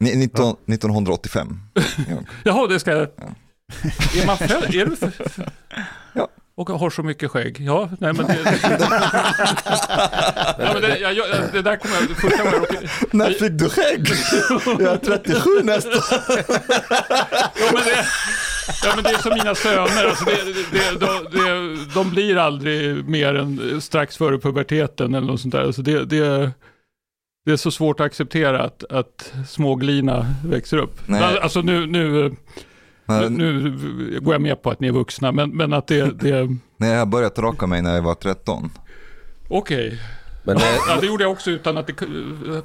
Ni- 19, 1985. Ja. Jaha, det ska jag... Är man född? Är du för... Ja. Och har så mycket skägg? Ja, nej men det... ja, men det, jag, jag, det där kommer jag... Första gången jag. När fick du skägg? Jag är 37 nästa. Ja, men det, ja, men det är som mina söner. Alltså det, det, de, de blir aldrig mer än strax före puberteten eller något sånt där. Alltså det, det, det är så svårt att acceptera att, att småglina växer upp. Nej. Alltså nu, nu, Men, nu går jag med på att ni är vuxna, men, men att det... det när jag började raka mig när jag var 13. Okej. Men det, Ja, det gjorde jag också utan att det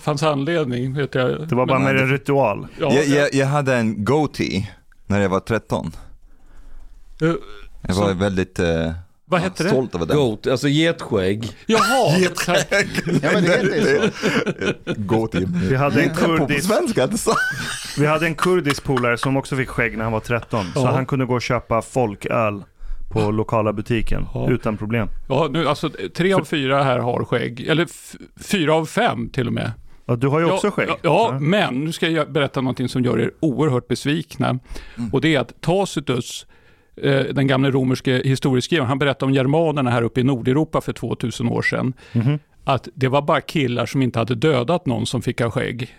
fanns anledning. Vet jag. Det var bara Men- mer en ritual. Ja, Jag, jag, jag hade en goatee när jag var 13. eh, Jag var Så- väldigt eh, vad hette det? stolt över den. goat, alltså getskägg. Jaha! tack. Ja men det heter ju så. Goatee. Vi hade en På kurdisk, svenska, vi hade en kurdisk polare som också fick skägg när han var 13. Så han kunde gå och köpa folköl på lokala butiken Ja. utan problem. Ja, nu, alltså, tre av fyra här har skägg. Eller fyra av fem till och med. Ja, du har ju också ja, skägg. Ja, ja, men nu ska jag berätta någonting som gör er oerhört besvikna. Mm. Och det är att Tacitus, den gamle romerske historieskrivaren, han berättade om germanerna här uppe i Nordeuropa för 2000 år sedan. Mhm. Att det var bara killar som inte hade dödat någon som fick ha skägg.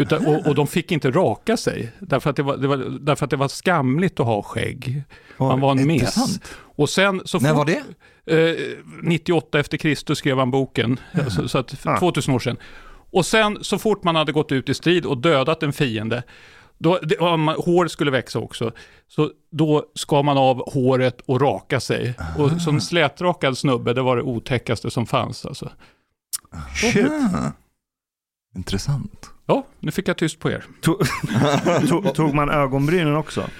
Utan, och, och de fick inte raka sig, därför att, det var, det var, därför att det var skamligt att ha skägg. Man var en miss. Och sen så När var det? Eh, 98 efter Kristus skrev han boken, så, så att för Ah. 2000 år sedan. Och sen så fort man hade gått ut i strid och dödat en fiende, då, det, om man, hår skulle växa också, så då skar man av håret och raka sig. Och som slätrakad snubbe, det var det otäckaste som fanns. Alltså. Shit. Ah. Intressant. Ja, nu fick jag tyst på er. Tog, tog, man ögonbrynen också?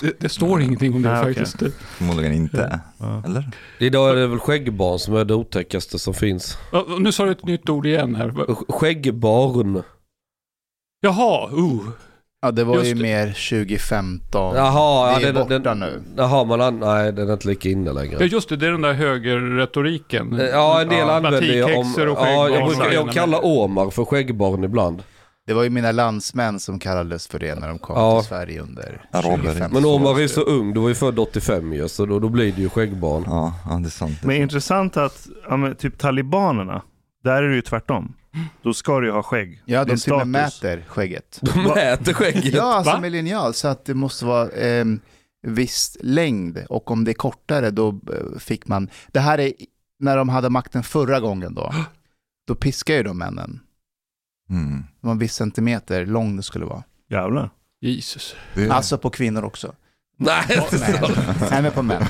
Det, det står ingenting om det Ah, faktiskt. Förmodligen inte. Ja. Eller? Idag är det väl skäggbarn som är det otäckaste som finns. Ja, nu sa du ett nytt ord igen här. Skäggbarn. Jaha, uh. Ja det var Just ju det. mer 2015. Jaha, ja, det är den- borta den- nu. Jaha, man an- nej den är inte lika inne Ja längre. just det, det är den där högerretoriken. Ja, en del Ja, använder ju om... och Ja, jag brukar jag kallar Omar för skäggbarn ibland. Det var ju mina landsmän som kallades för det när de kom Ja. till Sverige under Araber. 2015. Men Omar är ju så ung, du var ju född 85 ju, så då, då blir det ju skäggbarn. Ja, ja, det är sant. Men intressant att, ja, men typ talibanerna, där är det ju tvärtom. Då ska du ju ha skägg. Ja, de till och med mäter skägget. De mäter skägget. Ja, alltså Va? med linjal, så att det måste vara eh, viss längd. Och om det är kortare då eh, fick man, det här är när de hade makten förra gången då. Då piskade ju de männen. Mm. Det var en viss centimeter lång det skulle vara. Jävlar. Jesus. Är- Alltså på kvinnor också. Nej, Nej, men på män.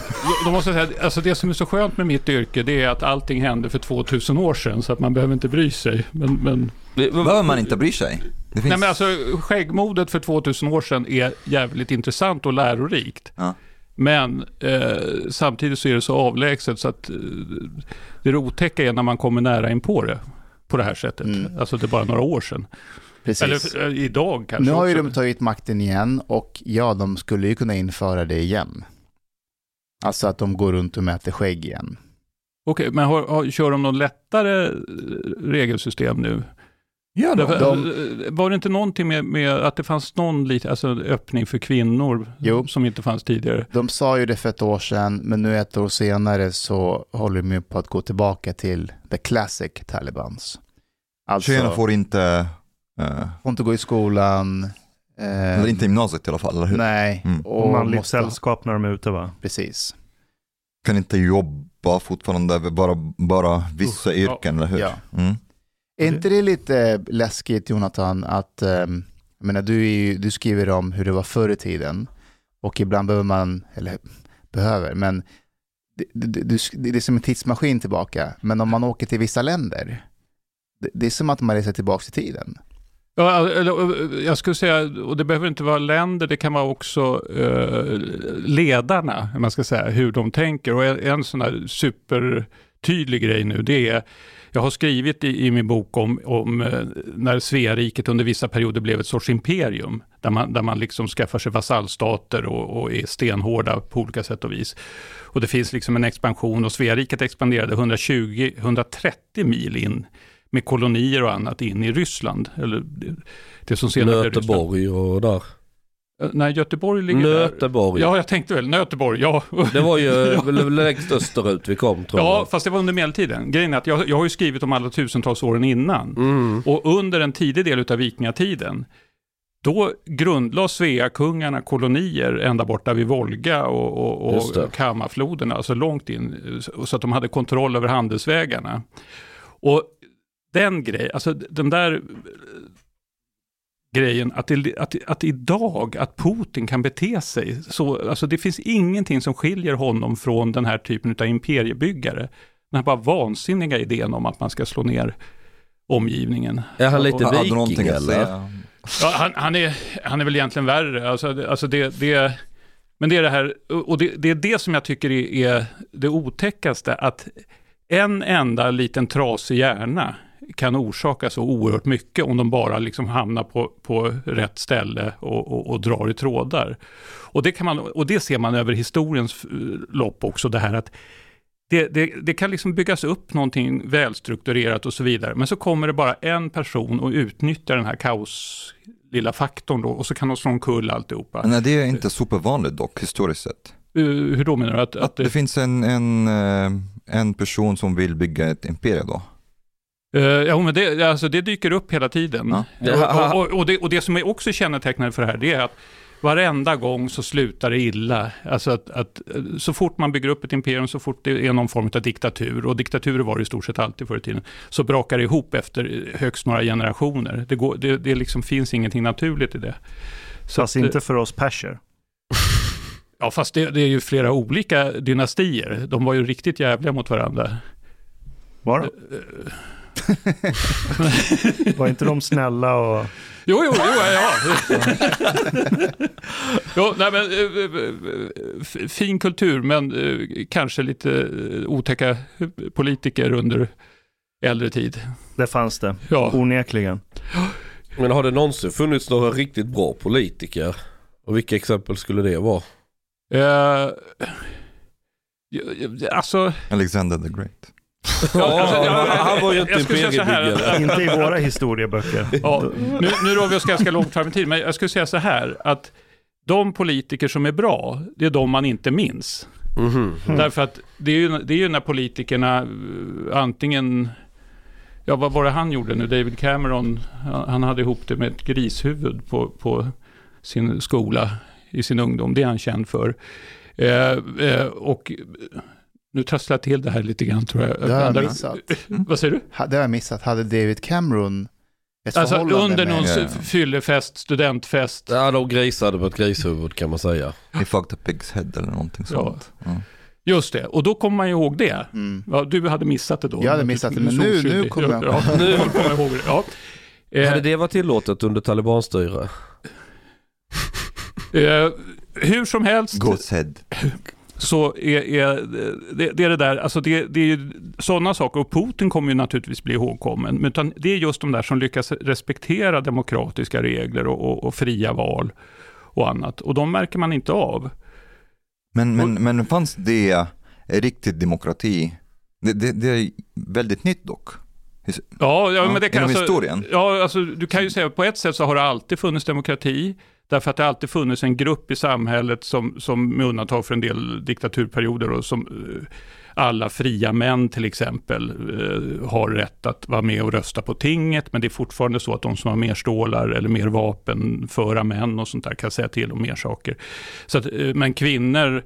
Då- måste jag säga, alltså det som är så skönt med mitt yrke det är att allting hände för 2000 år sedan så att man behöver inte bry sig. Men, men, Behöver man inte bry sig? Det finns... nej, men alltså, skäggmodet för 2000 år sedan är jävligt intressant och lärorikt. Ja. Men eh, samtidigt så är det så avlägset så att eh, det otäcka är när man kommer nära in på det på det här sättet. Mm. Alltså det är bara några år sedan. Precis. Eller eh, idag kanske Nu har ju de tagit makten igen och ja, de skulle ju kunna införa det igen. Alltså att de går runt och mäter skägg igen. Okej, men har, har, kör de något lättare eh, regelsystem nu? Ja. Därför, de- eh, Var det inte någonting med, med att det fanns någon lite, alltså öppning för kvinnor Jo. som inte fanns tidigare? De sa ju det för ett år sedan, men nu ett år senare så håller de ju på att gå tillbaka till the classic Talibans. Alltså, Tjejerna får inte, får inte gå i skolan. eh, eller inte i gymnasiet i alla fall, eller hur? Nej, Mm. och Manligt måste, sällskap när de är ute va? precis. Kan inte jobba fortfarande, bara, bara vissa ja. yrken, eller hur? Ja. Mm. Är inte det lite läskigt Jonathan att, jag menar du, är ju, du skriver om hur det var förr i tiden och ibland behöver man, eller behöver, men det, det, det, det är som en tidsmaskin tillbaka. Men om man åker till vissa länder, det, det är som att man reser tillbaka i tiden. Ja, jag skulle säga, och det behöver inte vara länder, det kan vara också eh, ledarna, man ska säga, hur de tänker. Och en, en sån här supertydlig grej nu, det är, jag har skrivit i, i min bok om, om eh, när Sveariket under vissa perioder blev ett sorts imperium, där man, där man liksom skaffar sig vasallstater och, och är stenhårda på olika sätt och vis. Och det finns liksom en expansion och Sveariket expanderade 120-130 mil in med kolonier och annat in i Ryssland. Eller det, det som senare. Nöteborg och där. Eh, Nej, Göteborg ligger där. Nöteborg. Ja, jag tänkte väl Nöteborg, ja. Det var ju Ja. väl längst österut vi kom tror Ja, jag. fast det var under medeltiden. Grejen är att jag, jag har ju skrivit om alla tusentals åren innan. Mm. Och under en tidig del av vikingatiden, då grundlade Sveakungarna kolonier ända borta vid Volga och, och, och Kammarfloderna, alltså långt in, så att de hade kontroll över handelsvägarna. Och den grejen, alltså den där eh, grejen att, det, att, att idag, att Putin kan bete sig så, alltså det finns ingenting som skiljer honom från den här typen av imperiebyggare. Den här bara vansinniga idén om att man ska slå ner omgivningen. Är han lite viking eller? Ja, han, han, är, han är väl egentligen värre. Alltså, alltså det, det, men det är det här, och det, det är det som jag tycker är, är det otäckaste, att en enda liten trasig hjärna kan orsaka så oerhört mycket om de bara liksom hamnar på, på rätt ställe och, och, och drar i trådar. Och det, kan man, och det ser man över historiens eh, lopp också, det här att det, det, det kan liksom byggas upp någonting välstrukturerat och så vidare, men så kommer det bara en person och utnyttjar den här kaos lilla faktorn då, och så kan de slå omkull alltihopa. Nej, det är inte supervanligt dock, historiskt sett. Uh, hur då menar du? Att, att Att det det, finns en, en, eh, en person som vill bygga ett imperium då. Uh, ja, men det, alltså, det dyker upp hela tiden. Ja. Och, och, och, det, och det som är också kännetecknande för det här, det är att varenda gång så slutar det illa. Alltså att, att eh, så fort man bygger upp ett imperium, så fort det är någon form av diktatur, och diktaturer var det i stort sett alltid förr i tiden, så brakar det ihop efter högst några generationer. Det, går, det, det liksom finns ingenting naturligt i det. Så Fast att, eh, inte för oss perser. Ja, fast det, det är ju flera olika dynastier. De var ju riktigt jävliga mot varandra. Var de? Var inte de snälla och... Jo, jo, jo, ja. jo, nej, men, eh, eh, fin kultur, men eh, kanske lite otäcka politiker under äldre tid. Det fanns det, Ja. onekligen. Men har det någonsin funnits några riktigt bra politiker? Och vilka exempel skulle det vara? Eh, ja, ja, alltså, Alexander the Great. Ja, alltså, han var ju inte här, imperiebyggare. Inte i våra historieböcker. Ja, nu, nu rör vi oss ganska långt fram i tiden, men jag skulle säga så här, att de politiker som är bra, det är de man inte minns. Mhm. Därför att det är, ju, det är ju när politikerna eh, antingen, ja vad var det han gjorde nu, David Cameron, han han hade ihop det med ett grishuvud på, på sin skola i sin ungdom, det är han känd för. Eh, eh, och nu trasslar jag till det här lite grann tror jag. Det har jag missat. Vad säger du? Det har jag missat. Hade David Cameron Ett Alltså under någon Ja, fyllefest, studentfest. Ja, de grisade på ett grishuvud kan man säga. He fucked a pig's head eller någonting Ja. sånt. Ja. Just det, och då kommer man ju ihåg det. Mm. Ja, du hade missat det då. Jag hade missat det, men nu- nu kommer jag- Ja, nu kommer jag ihåg det. Ja. Eh, Hade det varit tillåtet under talibanstyre? eh, hur som helst Goat's head. Så är, är det, det är det där, alltså det, det är sådana saker och Putin kommer ju naturligtvis bli ihågkommen, men utan det är just de där som lyckas respektera demokratiska regler och, och, och fria val och annat och de märker man inte av. Men, men, men fanns det riktigt demokrati? Det, det, det är väldigt nytt dock. Ja, ja, men det kan alltså, historien. Ja, alltså, du kan ju säga att på ett sätt så har det alltid funnits demokrati. Därför att det alltid funnits en grupp i samhället som, som med undantag för en del diktaturperioder och som eh, alla fria män till exempel eh, har rätt att vara med och rösta på tinget. Men det är fortfarande så att de som har mer stålar eller mer vapen, föra män och sånt där kan säga till om mer saker. Så att, eh, men kvinnor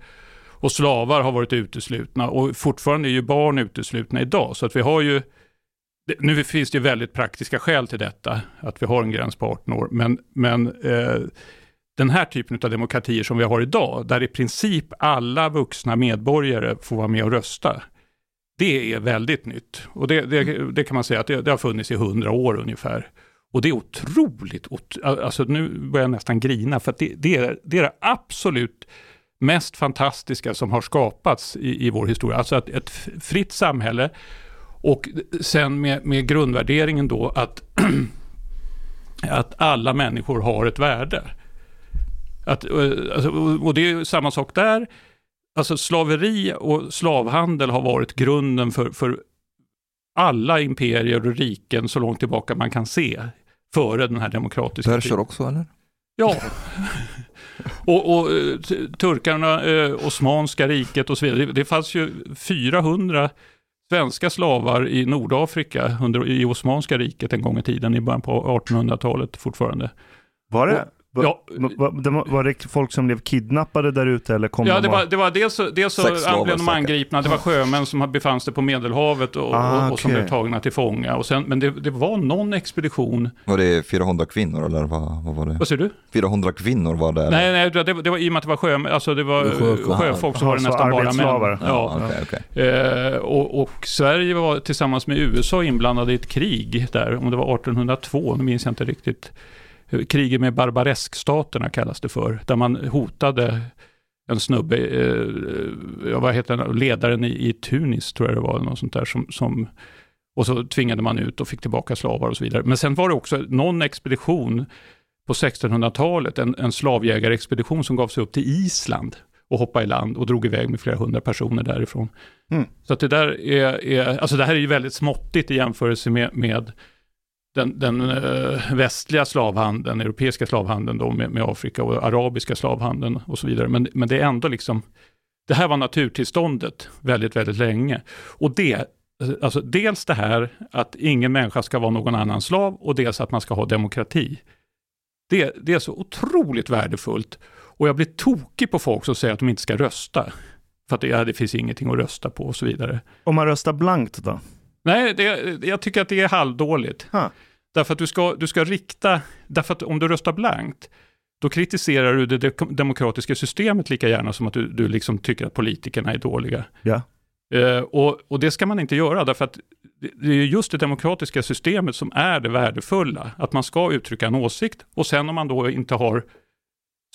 och slavar har varit uteslutna och fortfarande är ju barn uteslutna idag. Så att vi har ju nu finns det ju väldigt praktiska skäl till detta, att vi har en gräns på 18 år, men, men eh, den här typen av demokratier som vi har idag, där i princip alla vuxna medborgare får vara med och rösta, det är väldigt nytt. Och det, det, det kan man säga att det, det har funnits i hundra år ungefär. Och det är otroligt, alltså nu börjar jag nästan grina, för att det, det, är, det är det absolut mest fantastiska som har skapats i, i vår historia. Alltså att ett fritt samhälle och sen med, med grundvärderingen då att, att alla människor har ett värde. Att, eh, alltså, och det är samma sak där. Alltså slaveri och slavhandel har varit grunden för, för alla imperier och riken så långt tillbaka man kan se. Före den här demokratiska Perser också eller? Ja. och, och eh, turkarna, eh, Osmanska riket och så vidare. Det, det fanns ju 400 svenska slavar i Nordafrika under, i Osmanska riket en gång i tiden, i början på 1800-talet fortfarande. Var det? Var, Ja. var, det var, var det folk som blev kidnappade där ute eller kom Ja, de det var, det var dels, så- dels så blev de angripna, det var sjömän som befann sig på Medelhavet och, Ah, och, och som okej. blev tagna till fånga. Och sen, men det, det var någon expedition, Var det 400 kvinnor eller vad, vad var det? vad säger du? 400 kvinnor var det? Nej, nej det, det var i och med att det var sjömän, alltså det var Sjöfolk. sjöfolk så var det nästan bara män. Ja. Okej, okej. Eh, och, och Sverige var tillsammans med USA inblandade i ett krig där, om det var 1802, nu minns jag inte riktigt. Kriget med Barbareskstaterna kallas det för, där man hotade en snubbe, eh, vad heter den, ledaren i, i Tunis tror jag det var, eller något sånt där, som, som, och så tvingade man ut och fick tillbaka slavar och så vidare. Men sen var det också någon expedition på 1600-talet, en, en slavjägarexpedition som gav sig upp till Island och hoppade i land och drog iväg med flera hundra personer därifrån. Mm. Så att det där är, är, alltså det här är ju väldigt småttigt i jämförelse med, med den, den eh, västliga slavhandeln, europeiska slavhandeln då med, med Afrika och arabiska slavhandeln och så vidare. Men, men det är ändå liksom, det här var naturtillståndet väldigt, väldigt länge. Och det, eh, alltså dels det här att ingen människa ska vara någon annan slav och dels att man ska ha demokrati. Det, det är så otroligt värdefullt. Och jag blir tokig på folk som säger att de inte ska rösta. För att det, ja, det finns ingenting att rösta på och så vidare. Om man röstar blankt då? Nej, det, jag tycker att det är halvdåligt. Ha. Därför att du ska, du ska rikta, därför att om du röstar blankt, då kritiserar du det de- demokratiska systemet lika gärna som att du, du liksom tycker att politikerna är dåliga. Ja. Eh, och, och det ska man inte göra, därför att det är just det demokratiska systemet som är det värdefulla. Att man ska uttrycka en åsikt och sen om man då inte har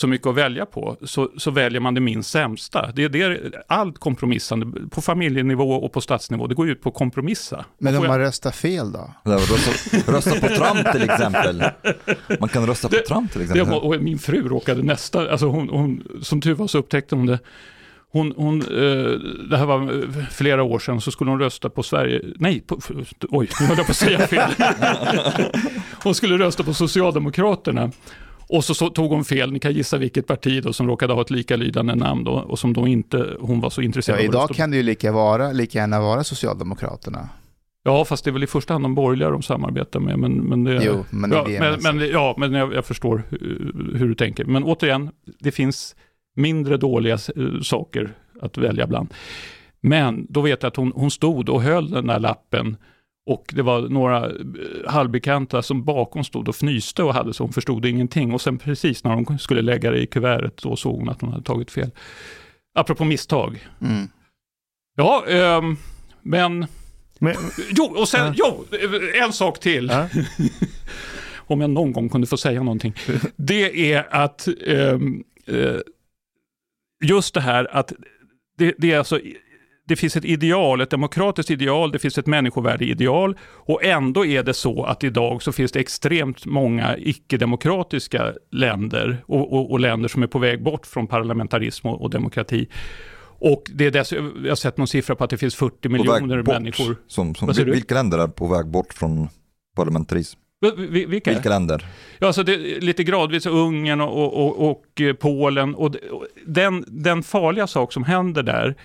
så mycket att välja på, så, så väljer man det minst sämsta. Det är det, allt kompromissande, på familjenivå och på statsnivå, det går ut på att kompromissa. Men om jag- man röstar fel då? Rösta, rösta på Trump till exempel. Man kan rösta på Det- Trump till exempel. var, och min fru råkade nästa, alltså hon, hon, som tur var så upptäckte hon det. Hon, hon, eh, det här var eh, flera år sedan, så skulle hon rösta på Sverige, nej, på, oj, nu höll jag på att säga fel. hon skulle rösta på Socialdemokraterna. Och så, så tog hon fel, ni kan gissa vilket parti då som råkade ha ett likalydande namn då, och som då inte hon var så Ja, intresserad av att idag kan det ju lika, vara, lika gärna vara Socialdemokraterna. Ja, fast det är väl i första hand de borgerliga de samarbetar med. Men, men det, Jo, men ja, det men, men, ja, men jag, jag förstår eh, hur du tänker. Men återigen, det finns mindre dåliga saker att välja bland. Men då vet jag att hon, hon stod och höll den där lappen Och det var några eh, halvbekanta som bakom stod och fnyste och hade så hon förstod ingenting. Och sen precis när de skulle lägga det i kuvertet då såg hon att hon hade tagit fel. Apropå misstag. Mm. Ja, ehm, men... Men, Jo, och sen, Ja. jo, en sak till. Ja. Om jag någon gång kunde få säga någonting. Det är att eh, just det här att det, det är alltså det finns ett ideal, ett demokratiskt ideal, det finns ett människovärde-ideal och ändå är det så att idag så finns det extremt många icke-demokratiska länder och, och, och länder som är på väg bort från parlamentarism och, och demokrati. Och det är dess, jag har sett någon siffra på att det finns 40 På miljoner bort. människor. Som, som, vilka länder är på väg bort från parlamentarism? Vi- vi- Vilka? Vilka länder? Ja, alltså det, lite gradvis Ungern och, och, och, och Polen. Och den, den farliga sak som händer där,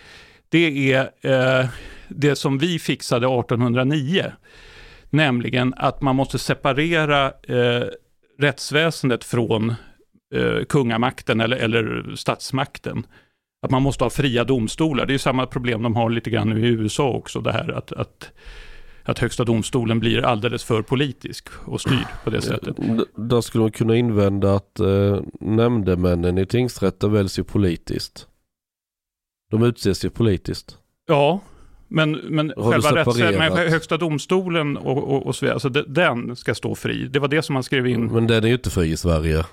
det är eh, det som vi fixade 1809. Nämligen att man måste separera eh, rättsväsendet från eh, kungamakten eller, eller statsmakten. Att man måste ha fria domstolar. Det är samma problem de har lite grann nu i USA också. Det här att, att, att högsta domstolen blir alldeles för politisk och styrd på det sättet. Eh, där skulle man kunna invända att eh, nämndemännen i tingsrätten väljs ju politiskt. De utses ju politiskt. Ja, men, men själva separerat? men högsta domstolen och, och, och så vidare, alltså de- den ska stå fri. Det var det som man skrev in. Men den är ju inte fri i Sverige.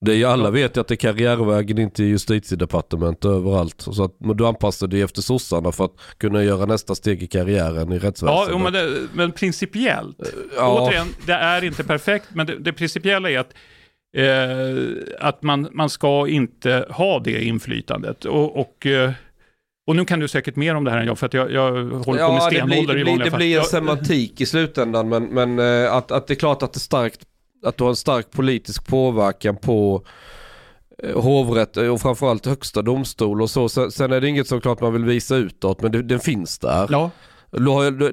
Det är ju alla vet ju att det är karriärvägen in till justitiedepartement och överallt. Så att men du anpassar dig efter sossarna för att kunna göra nästa steg i karriären i Ja, rättsväsendet. jo, men, det, men principiellt. Ja. Återigen, det är inte perfekt, men det, det principiella är att, att man, man ska inte ha det inflytandet. Och, och, eh, och nu kan du säkert mer om det här än jag, för att jag, jag håller på med Ja, det stenålder blir, i det vanliga det fall. blir en Ja, semantik i slutändan men, men eh, att, att det är klart att det starkt, att du har en stark politisk påverkan på eh, hovrätt och framförallt högsta domstol och så. Sen, sen är det inget som klart man vill visa utåt men det, den finns där. Ja,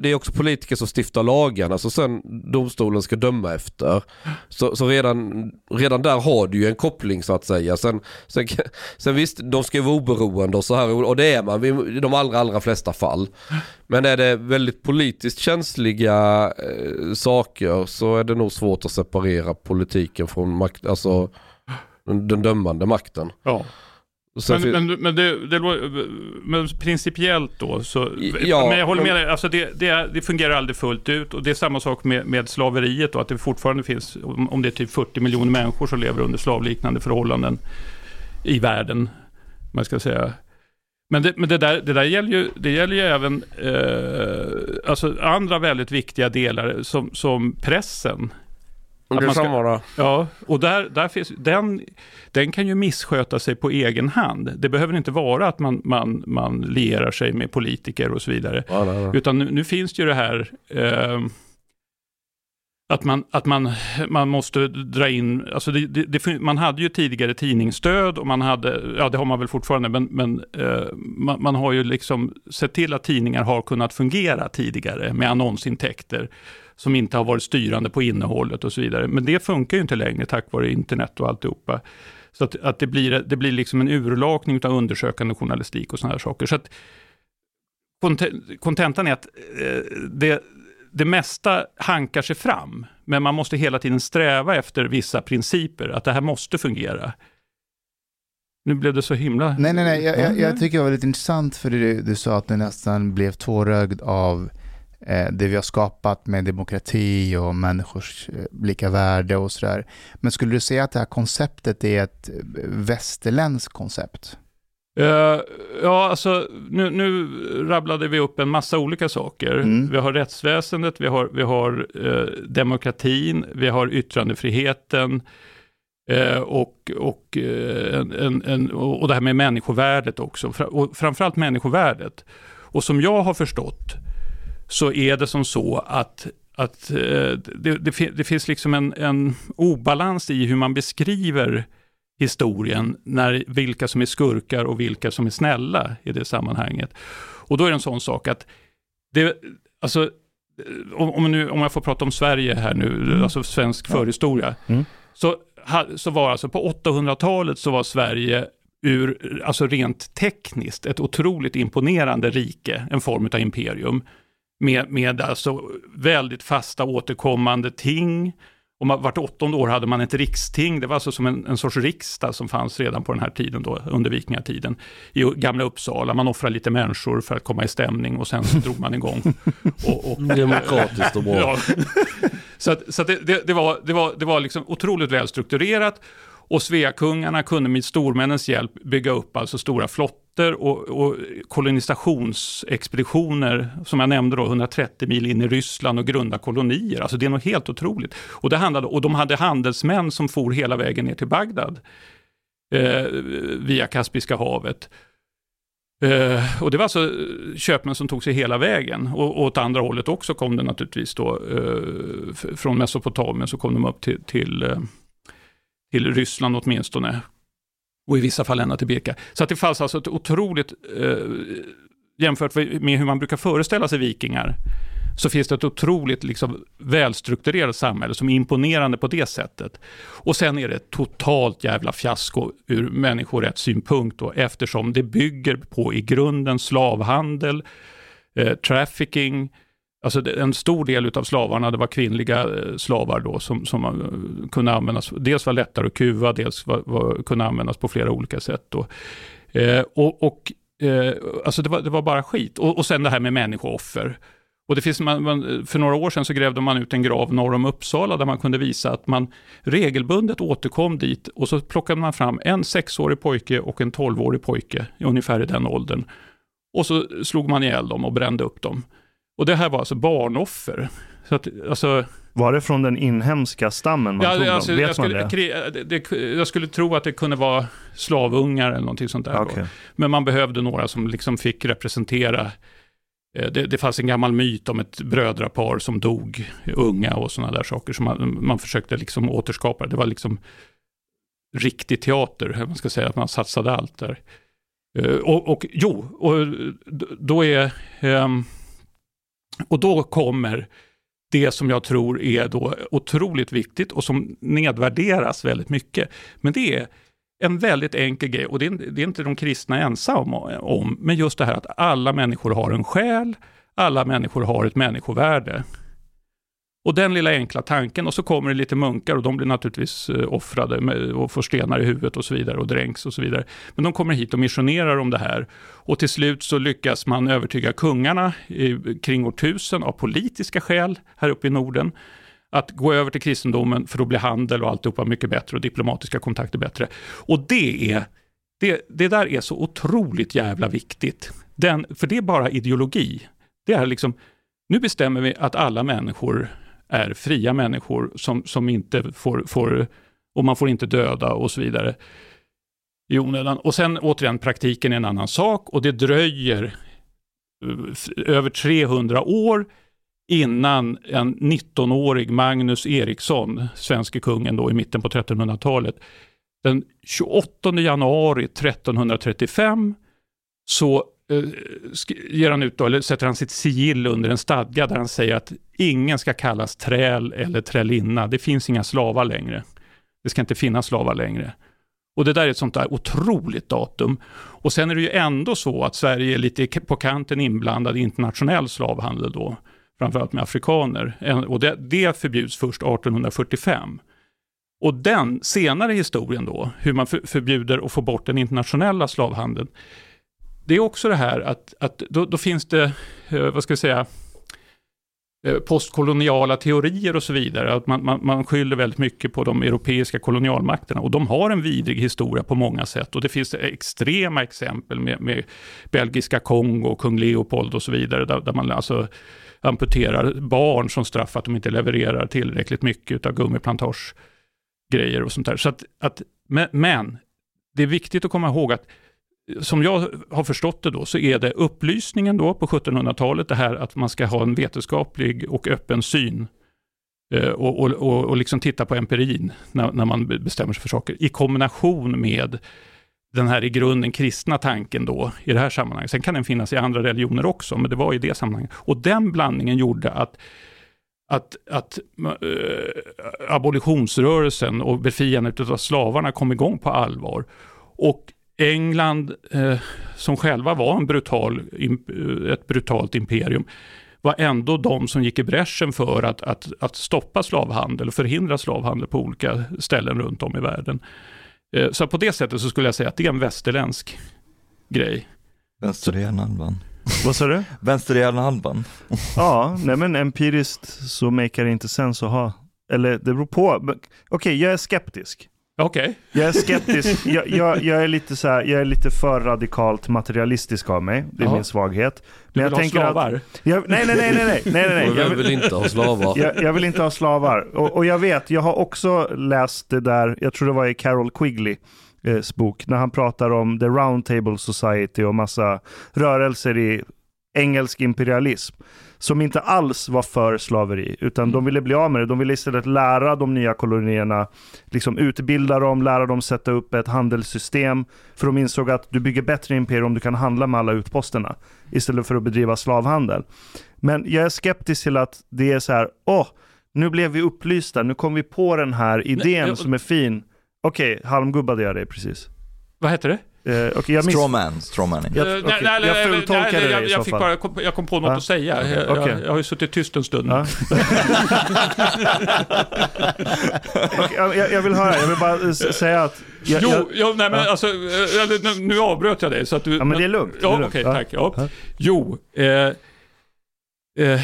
det är också politiker som stiftar lagarna så alltså sen domstolen ska döma efter. Så, så redan, redan där har du ju en koppling så att säga. Sen, sen, sen visst, de ska ju vara oberoende och så här och det är man i de allra, allra flesta fall. Men är det väldigt politiskt känsliga eh, saker så är det nog svårt att separera politiken från makt, alltså den, den dömande makten. ja. Sen fin- Men, men, men, det, det, men principiellt då, så, Ja, men jag håller med men- dig, alltså det, det, det fungerar aldrig fullt ut och det är samma sak med, med slaveriet då, att det fortfarande finns, om, om det är typ 40 miljoner människor som lever under slavliknande förhållanden i världen, man ska säga. Men det, men det, där, det där gäller ju, det gäller ju även eh, alltså andra väldigt viktiga delar som, som pressen. Är man ska-. Ja, och där, där finns, den, den kan ju missköta sig på egen hand. Det behöver inte vara att man, man, man lierar sig med politiker och så vidare. Ja, nej, nej. Utan nu, nu finns det ju det här eh, att, man, att man, man måste dra in, alltså det, det, det, man hade ju tidigare tidningsstöd och man hade, ja det har man väl fortfarande, men, men eh, man, man har ju liksom sett till att tidningar har kunnat fungera tidigare med annonsintäkter som inte har varit styrande på innehållet och så vidare. Men det funkar ju inte längre tack vare internet och alltihopa. Så att, att det, blir, det blir liksom en urlakning av undersökande journalistik och sådana här saker. Så att konte- kontentan är att eh, det, det mesta hankar sig fram, men man måste hela tiden sträva efter vissa principer, att det här måste fungera. Nu blev det så himla... Nej, nej, nej. Jag, jag, jag tycker det var lite intressant för du, du sa att du nästan blev tårögd av det vi har skapat med demokrati och människors eh, lika värde och sådär. Men skulle du säga att det här konceptet är ett eh, västerländskt koncept? Eh, ja, alltså nu, nu rabblade vi upp en massa olika saker. Mm. Vi har rättsväsendet, vi har, vi har eh, demokratin, vi har yttrandefriheten eh, och, och, eh, en, en, och det här med människovärdet också. Och framförallt människovärdet. Och som jag har förstått så är det som så att att eh, det, det, det finns liksom en, en obalans i hur man beskriver historien, när, vilka som är skurkar och vilka som är snälla i det sammanhanget. Och då är det en sån sak att, det, alltså, eh, om, nu, om jag får prata om Sverige här nu, alltså svensk förhistoria, Mm. så, så var alltså på 800-talet så var Sverige ur, alltså rent tekniskt, ett otroligt imponerande rike, en form av imperium. Med, med alltså väldigt fasta återkommande ting. Och man, vart åttonde år hade man ett riksting, det var alltså som en, en sorts riksdag som fanns redan på den här tiden, då, under vikingatiden, i gamla Uppsala. Man offrade lite människor för att komma i stämning och sen så drog man igång. Och, och, Demokratiskt och bra. Ja. Så, att, så att det, det, det, var, det, var, det var liksom otroligt välstrukturerat. Och Sveakungarna kunde med stormännens hjälp bygga upp alltså stora flottor och, och kolonisationsexpeditioner, som jag nämnde då, 130 mil in i Ryssland och grunda kolonier. Alltså det är något helt otroligt. Och, det handlade, och de hade handelsmän som for hela vägen ner till Bagdad eh, via Kaspiska havet. Eh, och det var alltså köpmän som tog sig hela vägen. Och, och åt andra hållet också kom det naturligtvis då, eh, från Mesopotamien så kom de upp till, till eh, till Ryssland åtminstone. Och i vissa fall ända till Birka. Så att det fanns alltså ett otroligt, eh, jämfört med hur man brukar föreställa sig vikingar, så finns det ett otroligt liksom, välstrukturerat samhälle som är imponerande på det sättet. Och sen är det ett totalt jävla fiasko ur människorättssynpunkt då, eftersom det bygger på i grunden slavhandel, eh, trafficking, Alltså en stor del av slavarna, det var kvinnliga eh, slavar då som, som eh, kunde användas, dels var lättare att kuva, dels var, var, kunde användas på flera olika sätt. Då. Eh, och, och eh, alltså det var, det var bara skit. Och, och sen det här med människooffer. Och det finns, man, man, för några år sedan så grävde man ut en grav norr om Uppsala där man kunde visa att man regelbundet återkom dit och så plockade man fram en sexårig pojke och en tolvårig pojke, ungefär i den åldern. Och så slog man ihjäl dem och brände upp dem. Och det här var alltså barnoffer. Så att, alltså, var det från den inhemska stammen man ja, tog alltså, dem? Vet jag, skulle, man det? Det, jag skulle tro att det kunde vara slavungar eller någonting sånt där. Okay. Men man behövde några som liksom fick representera eh, det, det fanns en gammal myt om ett brödrapar som dog unga och sådana där saker som man, man försökte liksom återskapa. Det var liksom riktig teater, man ska säga att man satsade allt där. Eh, och, och jo, och då är um, och då kommer det som jag tror är då otroligt viktigt och som nedvärderas väldigt mycket. Men det är en väldigt enkel grej och det är, det är inte de kristna ensamma om, men just det här att alla människor har en själ, alla människor har ett människovärde. Och den lilla enkla tanken och så kommer det lite munkar och de blir naturligtvis eh, offrade och får stenar i huvudet och så vidare och dränks och så vidare. Men de kommer hit och missionerar om det här. Och till slut så lyckas man övertyga kungarna kring år 1000 av politiska skäl här uppe i Norden att gå över till kristendomen för då blir handel och alltihopa mycket bättre och diplomatiska kontakter bättre. Och det är det, det där är så otroligt jävla viktigt. Den, för det är bara ideologi. Det är liksom, nu bestämmer vi att alla människor är fria människor som, som inte får, får, och man får inte döda och så vidare i onödan. Och sen återigen, praktiken är en annan sak och det dröjer eh, över 300 år innan en 19-årig Magnus Eriksson, svenske kungen då i mitten på 1300-talet, den 28 januari 1335 så Eh, ger han ut då, eller sätter han sitt sigill under en stadga där han säger att ingen ska kallas träl eller trälinna. Det finns inga slavar längre. Det ska inte finnas slavar längre. Och det där är ett sånt där otroligt datum. Och sen är det ju ändå så att Sverige är lite på kanten inblandad i internationell slavhandel då, framförallt med afrikaner. Och det, det förbjuds först 1845. Och den senare historien då, hur man förbjuder och får bort den internationella slavhandeln, det är också det här att, att då, då finns det, eh, vad ska jag säga, eh, postkoloniala teorier och så vidare. Att man, man, man skyller väldigt mycket på de europeiska kolonialmakterna och de har en vidrig historia på många sätt och det finns extrema exempel med, med belgiska Kongo, kung Leopold och så vidare där, där man alltså amputerar barn som straff för att de inte levererar tillräckligt mycket av gummiplantagegrejer och sånt där. Så att, att, men, men det är viktigt att komma ihåg att som jag har förstått det då, så är det upplysningen då på 1700-talet, det här att man ska ha en vetenskaplig och öppen syn eh, och, och, och, och liksom titta på empirin när, när, man bestämmer sig för saker, i kombination med den här i grunden kristna tanken då i det här sammanhanget. Sen kan den finnas i andra religioner också, men det var i det sammanhanget. Och den blandningen gjorde att att, att eh, äh, abolitionsrörelsen och befriandet av slavarna kom igång på allvar. Och England, eh, som själva var en brutal, ett brutalt imperium, var ändå de som gick i bräschen för att, att, att stoppa slavhandel och förhindra slavhandel på olika ställen runt om i världen. Eh, Så på det sättet så skulle jag säga att det är en västerländsk grej. Vänsterhjärnhalvan. Vad sa du? Vänsterhjärnhalvan. Ja, nej men empiriskt så makar det inte sens att ha. Eller det beror på. Okej, jag är skeptisk. Okej. Okay. Jag är skeptisk. Jag, jag, jag, är lite så här, jag är lite för radikalt materialistisk av mig. Det är ja. min svaghet. Men du vill jag ha slavar? Att, jag, nej, nej, nej, nej, nej, nej, nej. Jag vill, inte ha slavar. Jag, jag vill inte ha slavar. Och, och, jag vet, jag har också läst det där, jag tror det var i Carol Quigley eh, bok, när han pratar om The Roundtable Society och massa rörelser i engelsk imperialism som inte alls var för slaveri, utan de ville bli av med det. De ville istället lära de nya kolonierna, liksom utbilda dem, lära dem sätta upp ett handelssystem. För de insåg att du bygger bättre imperium om du kan handla med alla utposterna, istället för att bedriva slavhandel. Men jag är skeptisk till att det är så här, åh, nu blev vi upplysta, nu kom vi på den här idén jag- som är fin. Okej, halmgubbade jag dig precis. Vad heter det? Eh, okej, jag miss... Strawman, strawmanning. Jag- Eh, okej, nej, nej, jag nej, fultolkade nej, det jag, i så jag, fick fall. bara, kom, jag kom på något Ja. att säga. Jag, Okej. jag, jag har ju suttit tyst en stund. Okej, jag, jag vill höra, jag vill bara eh, säga att... Jag, jo, jag, nej men Ja. alltså, nu- avbröt jag dig så att du... Ja, men det är lugnt, Ja, lugnt. okej, Ja. tack. Ja. Ja. Jo, eh, eh,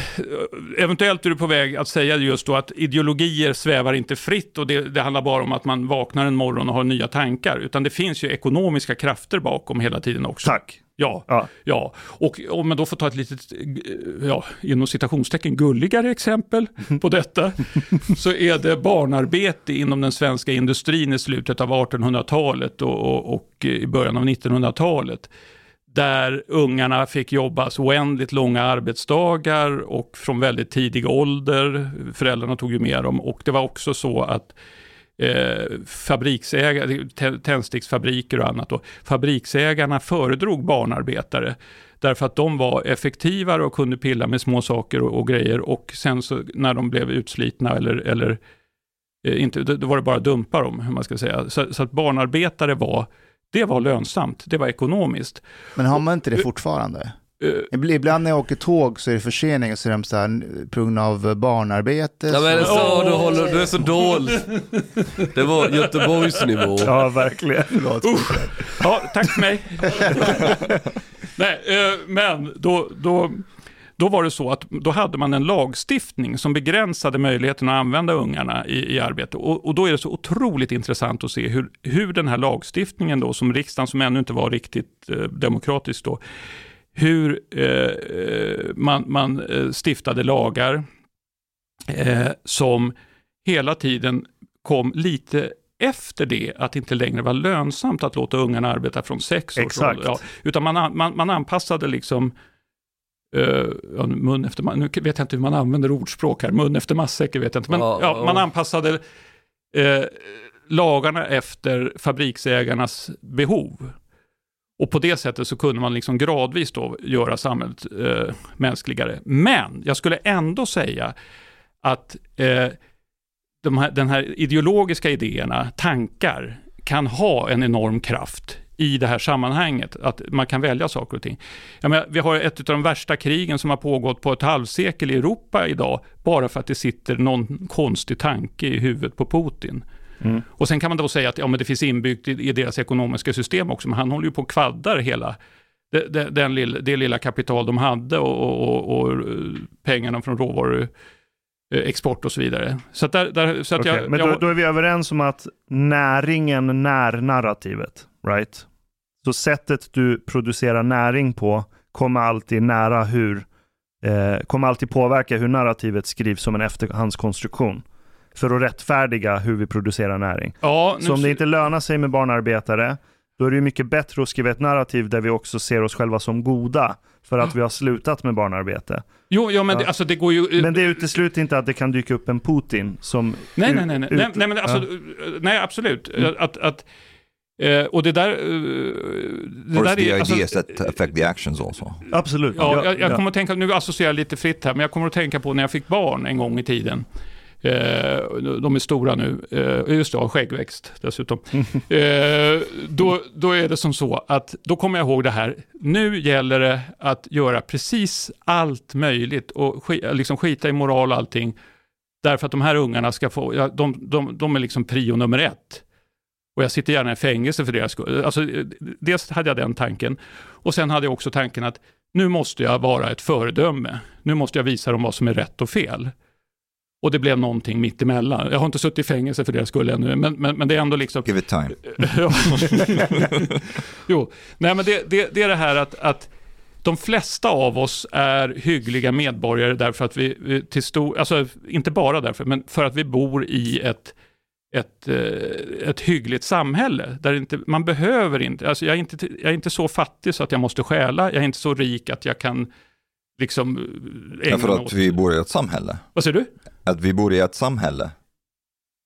eventuellt är du på väg att säga just då att ideologier svävar inte fritt och det, det handlar bara om att man vaknar en morgon och har nya tankar, utan det finns ju ekonomiska krafter bakom hela tiden också. tack. Ja, Ja. ja. Och om man då får ta ett litet, eh, ja, inom citationstecken, gulligare exempel på detta, så är det barnarbete inom den svenska industrin i slutet av 1800-talet och, och, och i början av 1900-talet. Där ungarna fick jobba så oändligt långa arbetsdagar och från väldigt tidig ålder. Föräldrarna tog ju med dem och det var också så att eh, fabriksägare, tändsticksfabriker och annat då, fabriksägarna föredrog barnarbetare därför att de var effektivare och kunde pilla med små saker och, och grejer och sen så när de blev utslitna eller, eller eh, inte, då då var det bara att dumpa dem, hur man ska säga. Så, så att barnarbetare var, det var lönsamt, det var ekonomiskt. Men har man inte det fortfarande? Eh, Ibl- Ibland när jag åker tåg så är det förseningar så är de så här på grund av barnarbete. Ja men så- så, du, håller, du är så dålig. Det var Göteborgsnivå. Ja, verkligen. Ja, tack för mig. Nej, eh, men då, då, då var det så att då hade man en lagstiftning som begränsade möjligheten att använda ungarna i, i arbete. Och, och då är det så otroligt intressant att se hur, hur den här lagstiftningen då, som riksdagen som ännu inte var riktigt eh, demokratisk då, hur eh, eh, man, man eh, stiftade lagar eh, som hela tiden kom lite efter det att det inte längre var lönsamt att låta ungarna arbeta från sex års Exakt. ålder. Ja, utan man, an- man, man anpassade liksom ja, mun efter nu vet jag inte hur man använder ordspråk här, mun efter matsäck vet jag inte, men Ja, ja, ja. man anpassade eh, lagarna efter fabriksägarnas behov. Och på det sättet så kunde man liksom gradvis då göra samhället eh, mänskligare. Men jag skulle ändå säga att de här, den här ideologiska idéerna, tankar, kan ha en enorm kraft i det här sammanhanget, att man kan välja saker och ting. Menar, vi har ett av de värsta krigen som har pågått på ett halvsekel i Europa idag, bara för att det sitter någon konstig tanke i huvudet på Putin. Mm. Och sen kan man då säga att ja, men det finns inbyggt i, i deras ekonomiska system också, men han håller ju på och kvaddar hela det, det, den lilla, det lilla kapital de hade och, och, och, eh, pengarna från råvaru eh, export och så vidare. Så att, där, där, så att Okej, jag, Men då, jag, då är vi överens om att näringen när narrativet, right? Så sättet du producerar näring på kommer alltid nära hur, eh, kommer alltid påverka hur narrativet skrivs som en efterhandskonstruktion. För att rättfärdiga hur vi producerar näring. ja, nu, Så om det inte lönar sig med barnarbetare, då är det mycket bättre att skriva ett narrativ där vi också ser oss själva som goda. För att vi har slutat med barnarbete. jo, ja, men Ja. Det, alltså, det går ju... Men det utesluter inte att det kan dyka upp en Putin som... Nej, nej, nej, nej, ut- nej, nej, men alltså, ja. nej absolut. Mm. Att, att, eh, och det där... eh, Det Or där the är, alltså, ideas that affect the actions also? Absolut. Ja, Ja, jag, jag ja. kommer att tänka, nu associerar jag lite fritt här, men jag kommer att tänka på när jag fick barn en gång i tiden. Eh, de är stora nu, eh, just det, har skäggväxt dessutom. Eh, då, då är det som så att, då kommer jag ihåg det här, nu gäller det att göra precis allt möjligt och sk liksom skita i moral och allting, därför att de här ungarna ska få, ja, de, de, de är liksom prio nummer ett. Och jag sitter gärna i fängelse för deras skull. Alltså, dels hade jag den tanken, och sen hade jag också tanken att nu måste jag vara ett föredöme. Nu måste jag visa dem vad som är rätt och fel. Och det blev någonting mitt emellan. Jag har inte suttit i fängelse för deras skull ännu, men, men, men det är ändå liksom... Give it time. jo, nej men det, det, det, är det här att, att de flesta av oss är hyggliga medborgare därför att vi, vi till stor, alltså inte bara därför, men för att vi bor i ett ett, eh, ett hyggligt samhälle. Där inte, man behöver inte, alltså jag är inte, jag är inte så fattig så att jag måste stjäla, jag är inte så rik att jag kan liksom ägna ja, för att vi bor i ett samhälle. Vad säger du? Att vi bor i ett samhälle.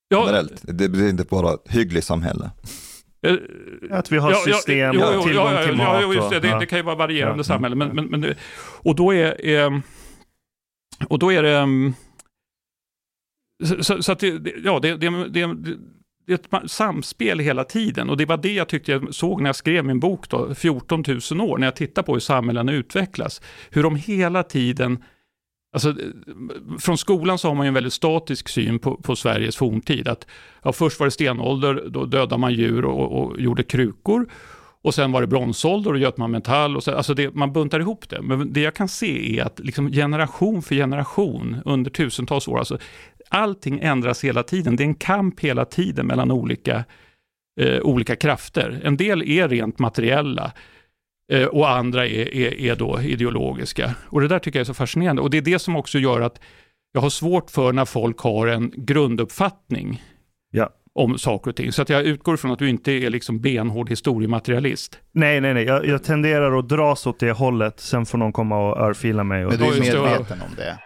Ja. Generellt. Det blir inte bara ett hyggligt samhälle. Eh, att vi har ja, system, ja, jo, jo, tillgång till mat. Ja, just det, det, det kan ju vara varierande ja, samhälle. Men, men, men, och då är, är och då är det mm, så, så att det, ja, det, det, det, det är ett samspel hela tiden och det var det jag tyckte jag såg när jag skrev min bok då, 14 000 år, när jag tittar på hur samhällen utvecklas. Hur de hela tiden Alltså, från skolan så har man ju en väldigt statisk syn på, på Sveriges forntid. Att, ja, först var det stenålder, då dödade man djur och, och gjorde krukor. Och sen var det bronsålder och göt man metall. Och så, alltså det, man buntar ihop det. Men det jag kan se är att liksom generation för generation under tusentals år, alltså allting ändras hela tiden. Det är en kamp hela tiden mellan olika, eh, olika krafter. En del är rent materiella eh, och andra är, är, är då ideologiska. Och det där tycker jag är så fascinerande. Och det är det som också gör att jag har svårt för när folk har en grunduppfattning ja. om saker och ting. Så att jag utgår från att du inte är liksom benhård historiematerialist. Nej, nej, nej. Jag, jag tenderar att dras åt det hållet. Sen får någon komma och örfila mig. Och... Men du är medveten om det?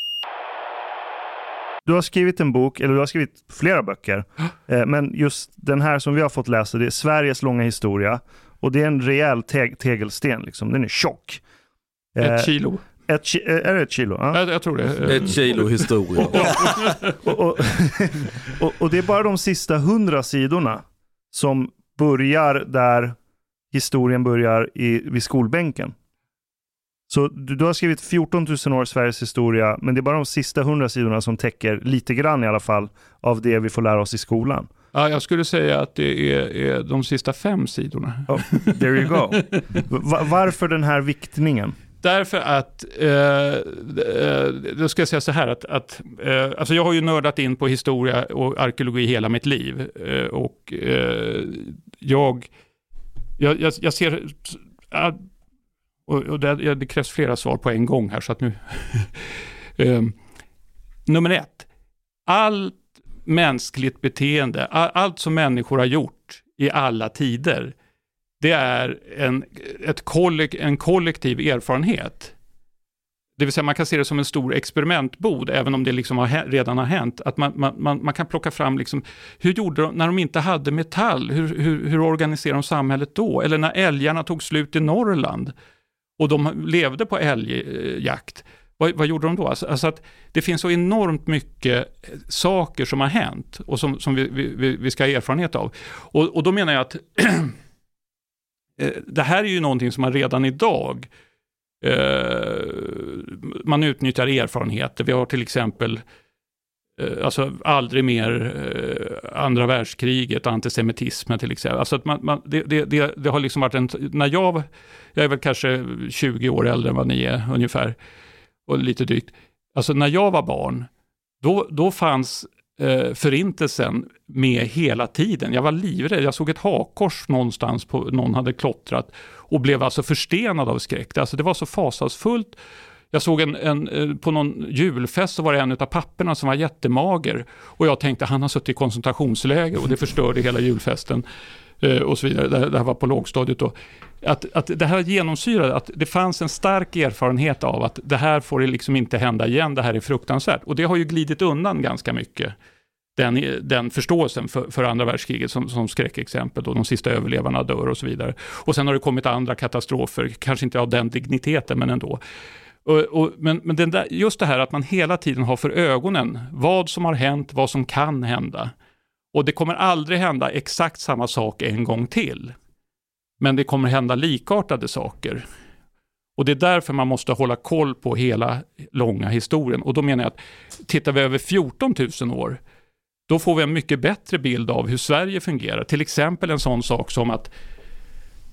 Du har skrivit en bok, eller du har skrivit flera böcker. Eh, men just den här som vi har fått läsa, det är Sveriges långa historia. Och det är en rejäl te tegelsten, liksom. den är tjock. Ett eh, kilo. Ett ki eh, är det ett kilo? Ja. Jag, jag tror det. Ett kilo historia. och, och, och, och, det är bara de sista hundra sidorna som börjar där historien börjar i, vid skolbänken. Så du, du, har skrivit 14 000 år Sveriges historia, men det är bara de sista 100 sidorna som täcker lite grann i alla fall av det vi får lära oss i skolan. Ja, jag skulle säga att det är, är de sista fem sidorna. Oh, there you go. Va varför den här viktningen? Därför att, eh, eh, då ska jag säga så här att, att eh, alltså jag har ju nördat in på historia och arkeologi hela mitt liv. Eh, och eh, jag, jag, jag, ser och, och det, det, krävs flera svar på en gång här, så att nu... um, nummer ett. Allt mänskligt beteende, all, allt som människor har gjort i alla tider, det är en, ett kollek, en kollektiv erfarenhet. Det vill säga man kan se det som en stor experimentbod, även om det liksom har, redan har hänt. Att man, man, man, man kan plocka fram, liksom, hur gjorde de när de inte hade metall? Hur, hur, hur organiserade de samhället då? Eller när älgarna tog slut i Norrland? Och de levde på älgjakt. Vad, vad gjorde de då? Alltså, alltså, att det finns så enormt mycket eh, saker som har hänt och som, som vi, vi, vi ska ha erfarenhet av. Och, och då menar jag att eh, det här är ju någonting som man redan idag eh, man utnyttjar erfarenheter. Vi har till exempel eh, alltså aldrig mer eh, andra världskriget, antisemitismen till exempel. Alltså att man, man det, det, det, har liksom varit en, när jag jag är väl kanske 20 år äldre än vad ni är ungefär, och lite drygt. Alltså när jag var barn, då, då fanns eh, förintelsen med hela tiden. Jag var livrädd, jag såg ett hakkors någonstans, på, någon hade klottrat och blev alltså förstenad av skräck. Alltså det var så fasansfullt. Jag såg en, en, eh, på någon julfest så var det en av papperna som var jättemager och jag tänkte han har suttit i koncentrationsläger och det förstörde hela julfesten. Eh, och så vidare. Det här var på lågstadiet då. Att, att det här genomsyrade, att det fanns en stark erfarenhet av att det här får det liksom inte hända igen, det här är fruktansvärt. Och det har ju glidit undan ganska mycket den, den förståelsen för, för andra världskriget som, som skräckexempel, då de sista överlevarna dör och så vidare. Och sen har det kommit andra katastrofer, kanske inte av den digniteten men ändå. Och, och, men men den där, just det här att man hela tiden har för ögonen vad som har hänt, vad som kan hända. Och det kommer aldrig hända exakt samma sak en gång till. Men det kommer hända likartade saker. Och det är därför man måste hålla koll på hela långa historien. Och då menar jag att tittar vi över 14 000 år, då får vi en mycket bättre bild av hur Sverige fungerar. Till exempel en sån sak som att,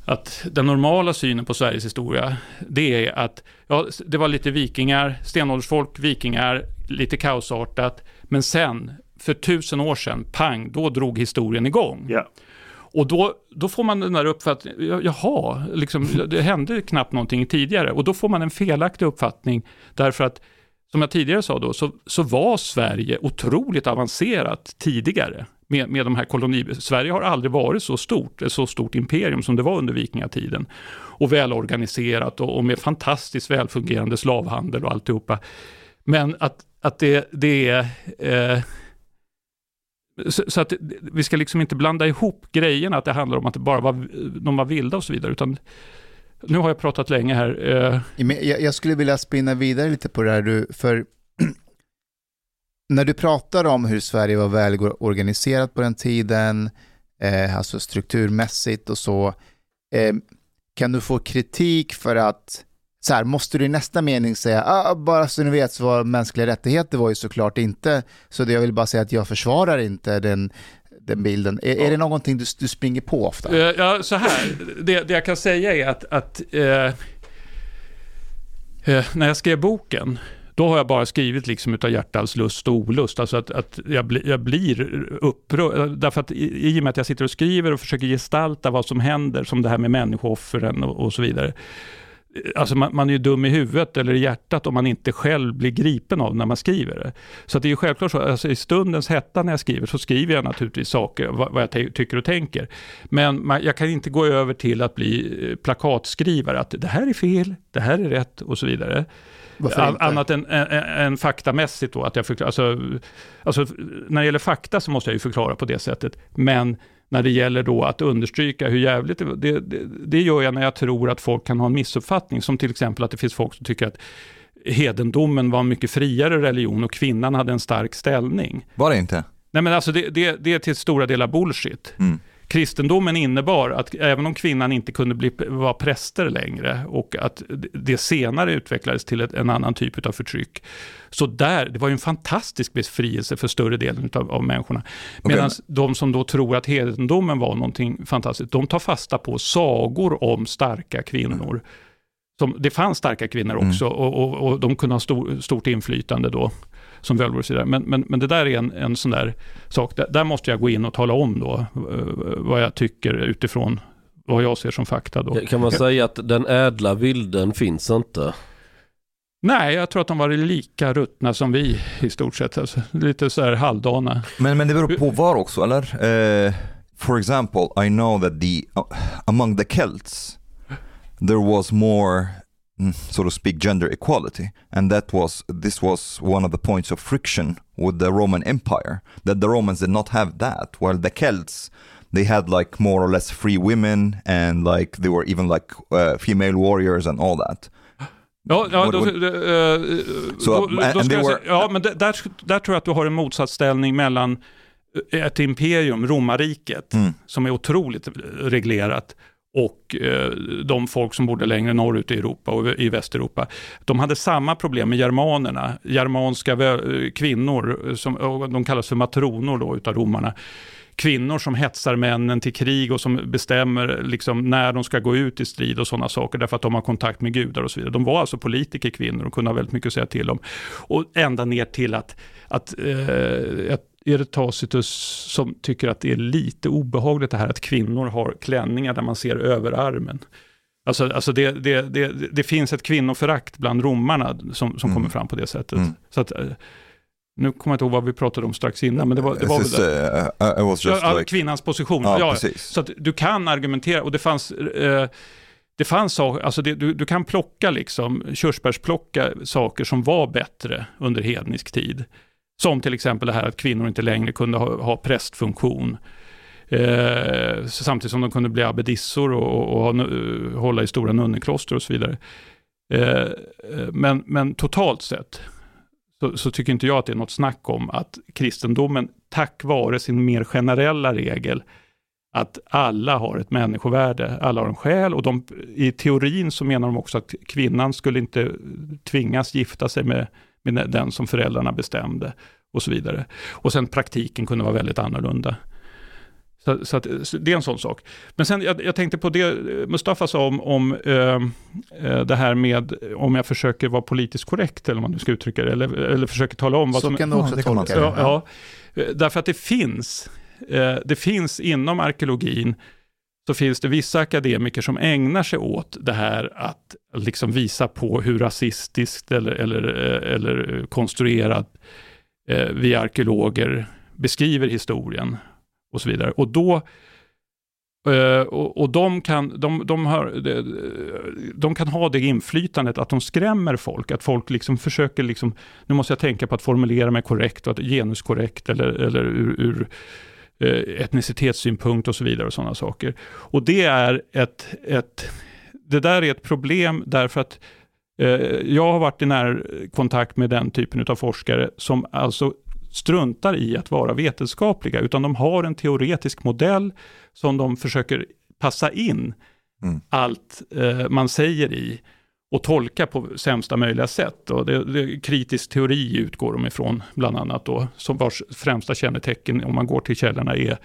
att den normala synen på Sveriges historia, det är att ja, det var lite vikingar, stenåldersfolk, vikingar, lite kaosartat, men sen, för tusen år sedan, pang, då drog historien igång. Ja. Och då, då får man den där uppfattningen, ja, jaha, liksom, det hände knappt någonting tidigare. Och då får man en felaktig uppfattning, därför att, som jag tidigare sa då, så, så var Sverige otroligt avancerat tidigare med, med de här koloni... Sverige har aldrig varit så stort, ett så stort imperium som det var under vikingatiden. Och välorganiserat och, och med fantastiskt välfungerande slavhandel och alltihopa. Men att, att det, det är... Eh, så, så, att vi ska liksom inte blanda ihop grejerna, att det handlar om att det bara var, de var vilda och så vidare, utan nu har jag pratat länge här. Eh. Jag, jag skulle vilja spinna vidare lite på det här, du, för när du pratar om hur Sverige var väl organiserat på den tiden, eh, alltså strukturmässigt och så, eh, kan du få kritik för att så här, måste du i nästa mening säga, ah, bara så ni vet så var mänskliga rättigheter var ju såklart inte, så det jag vill bara säga att jag försvarar inte den, den bilden. Är, är det någonting du, du springer på ofta? Uh, ja, så här, det, det jag kan säga är att, att uh, uh, när jag skrev boken, då har jag bara skrivit liksom utav hjärtans lust och olust. Alltså att, att jag, bli, jag blir upprörd. Därför att i, i och med att jag sitter och skriver och försöker gestalta vad som händer, som det här med människooffren och, och så vidare, Alltså man, man, är ju dum i huvudet eller i hjärtat om man inte själv blir gripen av när man skriver det. Så det är ju självklart så, alltså i stundens hetta när jag skriver så skriver jag naturligtvis saker, vad, vad jag tycker och tänker. Men man, jag kan inte gå över till att bli eh, plakatskrivare, att det här är fel, det här är rätt och så vidare. Annat än, än, än faktamässigt då, att jag förklarar, alltså, alltså när det gäller fakta så måste jag ju förklara på det sättet, men när det gäller då att understryka hur jävligt det, det, det, det gör jag när jag tror att folk kan ha en missuppfattning, som till exempel att det finns folk som tycker att hedendomen var en mycket friare religion och kvinnan hade en stark ställning. Var det inte? Nej men alltså det, det, det är till stora delar bullshit. Mm kristendomen innebar att även om kvinnan inte kunde bli, vara präster längre och att det senare utvecklades till ett, en annan typ av förtryck. Så där, det var ju en fantastisk befrielse för större delen av, av människorna. Medan okay. de som då tror att hedendomen var någonting fantastiskt, de tar fasta på sagor om starka kvinnor. Mm. Som, det fanns starka kvinnor mm. också mm. och, och, och, de kunde ha stor, stort inflytande då som väljer och så vidare. Men, men, men det där är en, en sån där sak, där, där måste jag gå in och tala om då eh, vad jag tycker utifrån vad jag ser som fakta då. Kan man säga att den ädla vilden finns inte? Nej, jag tror att de var lika ruttna som vi i stort sett. Alltså, lite så här halvdana. Men, men det beror på var också, eller? Uh, for example, I know that the, uh, among the Celts, there was more so to speak, gender equality. And that was, this was one of the points of friction with the Roman Empire, that the Romans did not have that, while the Celts, they had like more or less free women and like they were even like uh, female warriors and all that. Ja, ja, då, uh, so, då, då ska were, ja men där, där tror jag att du har en motsatsställning mellan ett imperium, romarriket, mm. som är otroligt reglerat, och eh, de folk som bodde längre norrut i Europa och i Västeuropa. De hade samma problem med germanerna, germanska eh, kvinnor, eh, som, de kallas för matronor då utav romarna. Kvinnor som hetsar männen till krig och som bestämmer liksom när de ska gå ut i strid och sådana saker därför att de har kontakt med gudar och så vidare. De var alltså politiker kvinnor och kunde ha väldigt mycket att säga till om. Och ända ner till att, att, eh, att Tacitus som tycker att det är lite obehagligt det här att kvinnor har klänningar där man ser överarmen. Alltså, alltså det, det, det, det finns ett kvinnoförakt bland romarna som, som mm. kommer fram på det sättet. Mm. Så att, eh, nu kommer jag inte ihåg vad vi pratade om strax innan, men det var, det var väl det. Uh, ja, like... Kvinnans position. Ja, ja, så att du kan argumentera, och det fanns... Uh, det fanns saker, alltså det, du, du kan plocka liksom, körsbärsplocka saker som var bättre under hednisk tid. Som till exempel det här att kvinnor inte längre kunde ha, ha prästfunktion. Eh, samtidigt som de kunde bli abbedissor och, och, och, eh, hålla i stora nunnekloster och så vidare. Eh, eh, men, men totalt sett så, så, tycker inte jag att det är något snack om att kristendomen, tack vare sin mer generella regel, att alla har ett människovärde, alla har en själ och de, i teorin så menar de också att kvinnan skulle inte tvingas gifta sig med, med den som föräldrarna bestämde och så vidare. Och sen praktiken kunde vara väldigt annorlunda. Så, så, att, så det är en sån sak. Men sen, jag, jag tänkte på det Mustafa sa om, om äh, det här med om jag försöker vara politiskt korrekt, eller om man nu ska uttrycka det, eller, eller försöker tala om vad så som... Så kan du också ja, tolka det. Ja, ja, därför att det finns, äh, det finns inom arkeologin, så finns det vissa akademiker som ägnar sig åt det här att liksom visa på hur rasistiskt eller, eller, eh, eller konstruerat eh, vi arkeologer beskriver historien och så vidare. Och då eh, och, och de, kan, de, de, har, de, de, kan ha det inflytandet att de skrämmer folk, att folk liksom försöker, liksom, nu måste jag tänka på att formulera mig korrekt, och att genuskorrekt eller, eller ur, ur etnicitetssynpunkt och så vidare och sådana saker. Och det är ett, ett, det där är ett problem därför att uh, jag har varit i närkontakt med den typen av forskare som alltså struntar i att vara vetenskapliga, utan de har en teoretisk modell som de försöker passa in mm. allt eh, man säger i och tolka på sämsta möjliga sätt. Och det, det, kritisk teori utgår de ifrån, bland annat då, som vars främsta kännetecken, om man går till källorna, är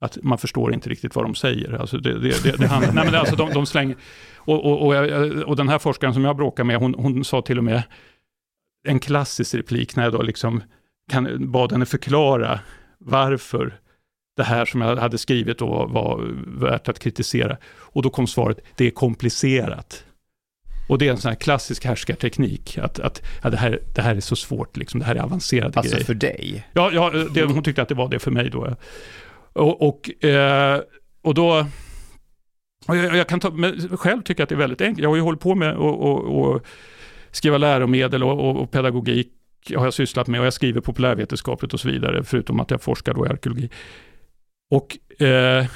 att man förstår inte riktigt vad de säger. Alltså det, det, det, handlar, nej men alltså de, de slänger, och, och, och, och, den här forskaren som jag bråkar med, hon, hon sa till och med en klassisk replik när jag då liksom kan, bad henne förklara varför det här som jag hade skrivit då var värt att kritisera. Och då kom svaret, det är komplicerat. Och det är en sån här klassisk härskarteknik, att, att ja, det, här, det här är så svårt, liksom, det här är avancerade alltså grejer. för dig? Ja, ja det, hon tyckte att det var det för mig då. Och, och, eh, och då, och jag, jag, kan ta, men själv tycker att det är väldigt enkelt. Jag har ju hållit på med att skriva läromedel och, och, och pedagogik har jag sysslat med och jag skriver populärvetenskapligt och så vidare, förutom att jag forskar då i arkeologi. Och eh,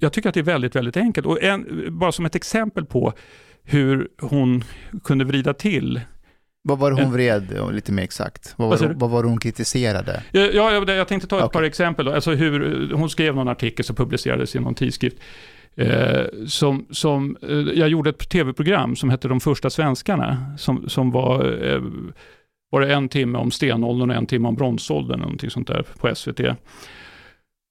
jag tycker att det är väldigt, väldigt enkelt. Och en, bara som ett exempel på hur hon kunde vrida till vad var det hon vred lite mer exakt? Vad var, det, vad var det hon kritiserade? Ja, jag, jag tänkte ta ett okay. par exempel. Då. Alltså hur, hon skrev någon artikel som publicerades i någon tidskrift. Eh, som, som, eh, jag gjorde ett tv-program som hette De första svenskarna, som, som var eh, var det en timme om stenåldern och en timme om bronsåldern, någonting sånt där på SVT.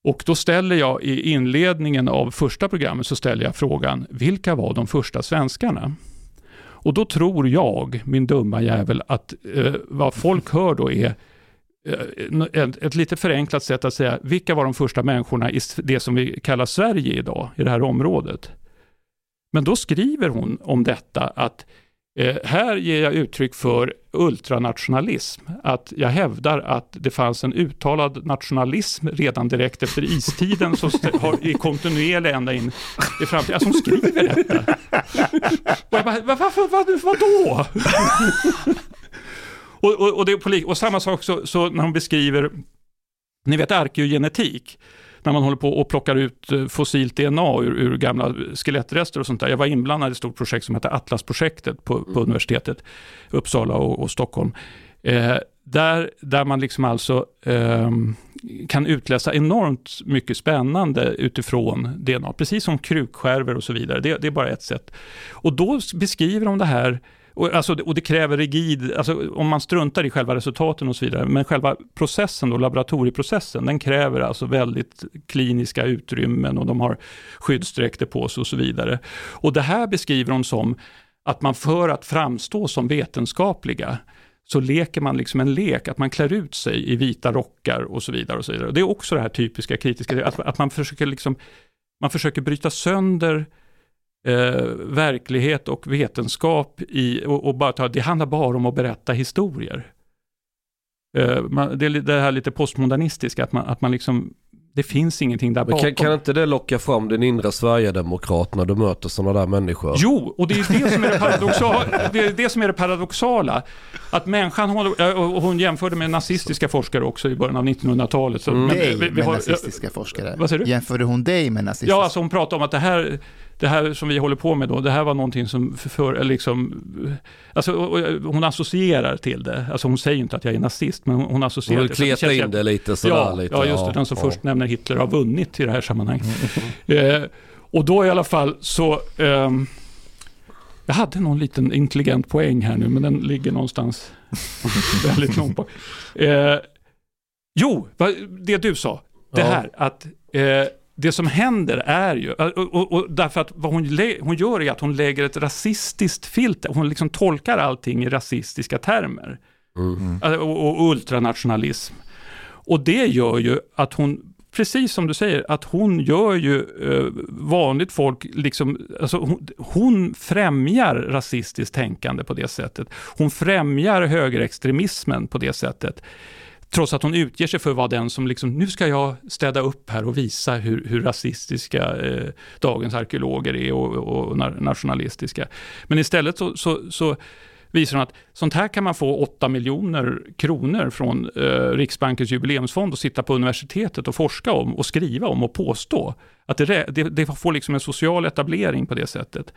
Och då ställer jag i inledningen av första programmet så ställer jag frågan, vilka var de första svenskarna? Och då tror jag, min dumma jävel, att eh, vad folk hör då är eh, ett, ett, lite förenklat sätt att säga, vilka var de första människorna i det som vi kallar Sverige idag, i det här området? Men då skriver hon om detta att här ger jag uttryck för ultranationalism, att jag hävdar att det fanns en uttalad nationalism redan direkt efter istiden som har, är kontinuerlig ända in i framtiden. Alltså hon skriver detta. Och jag bara, varför, vad, vadå? och, och, och, det och samma sak så, så när hon beskriver, ni vet arkeogenetik, när man håller på och plockar ut eh, fossilt DNA ur, ur, gamla skelettrester och sånt där. Jag var inblandad i ett stort projekt som heter Atlasprojektet på, på mm. universitetet Uppsala och, och Stockholm. Eh, där, där man liksom alltså eh, kan utläsa enormt mycket spännande utifrån DNA, precis som krukskärvor och så vidare. Det, det är bara ett sätt. Och då beskriver de det här och, alltså, och det kräver rigid, alltså, om man struntar i själva resultaten och så vidare, men själva processen, då, laboratorieprocessen, den kräver alltså väldigt kliniska utrymmen och de har skyddsdräkter på sig och så vidare. Och det här beskriver de som att man för att framstå som vetenskapliga, så leker man liksom en lek, att man klär ut sig i vita rockar och så vidare. och så vidare. Det är också det här typiska kritiska, att, att man försöker liksom, man försöker bryta sönder eh, verklighet och vetenskap i, och, och, bara ta, det handlar bara om att berätta historier. Eh, man, det är det här lite postmodernistiska, att man, att man liksom, det finns ingenting där bakom. Kan, kan inte det locka fram den inre Sverigedemokrat när du möter sådana där människor? Jo, och det är det som är det paradoxala. det, är det som är det paradoxala. Att människan håller, och hon jämförde med nazistiska forskare också i början av 1900-talet. Så, mm. dig med har, nazistiska forskare? Vad säger du? Jämförde hon dig med nazistiska? Ja, alltså hon pratade om att det här det här som vi håller på med då, det här var någonting som för, för liksom, alltså och, hon associerar till det. Alltså hon säger inte att jag är nazist, men hon, hon associerar Hon vill till det. Så kleta känns in det lite sådär Ja, lite. ja, just det. Den som ja. först nämner Hitler har vunnit i det här sammanhanget. eh, och då i alla fall så... ehm, jag hade någon liten intelligent poäng här nu, men den ligger någonstans väldigt långt bak. Eh, jo, det du sa. Det här att eh, det som händer är ju, och, och, och därför att vad hon, hon gör är att hon lägger ett rasistiskt filter, hon liksom tolkar allting i rasistiska termer. Mm. Och, och ultranationalism. Och det gör ju att hon, precis som du säger, att hon gör ju eh, vanligt folk, liksom, alltså hon, hon främjar rasistiskt tänkande på det sättet. Hon främjar högerextremismen på det sättet. Trots att hon utger sig för att vara den som liksom, nu ska jag städa upp här och visa hur, hur rasistiska eh, dagens arkeologer är och, och nationalistiska. Men istället så, så, så visar hon att sånt här kan man få 8 miljoner kronor från eh, Riksbankens jubileumsfond och sitta på universitetet och forska om och skriva om och påstå. Att det, det, det får liksom en social etablering på det sättet.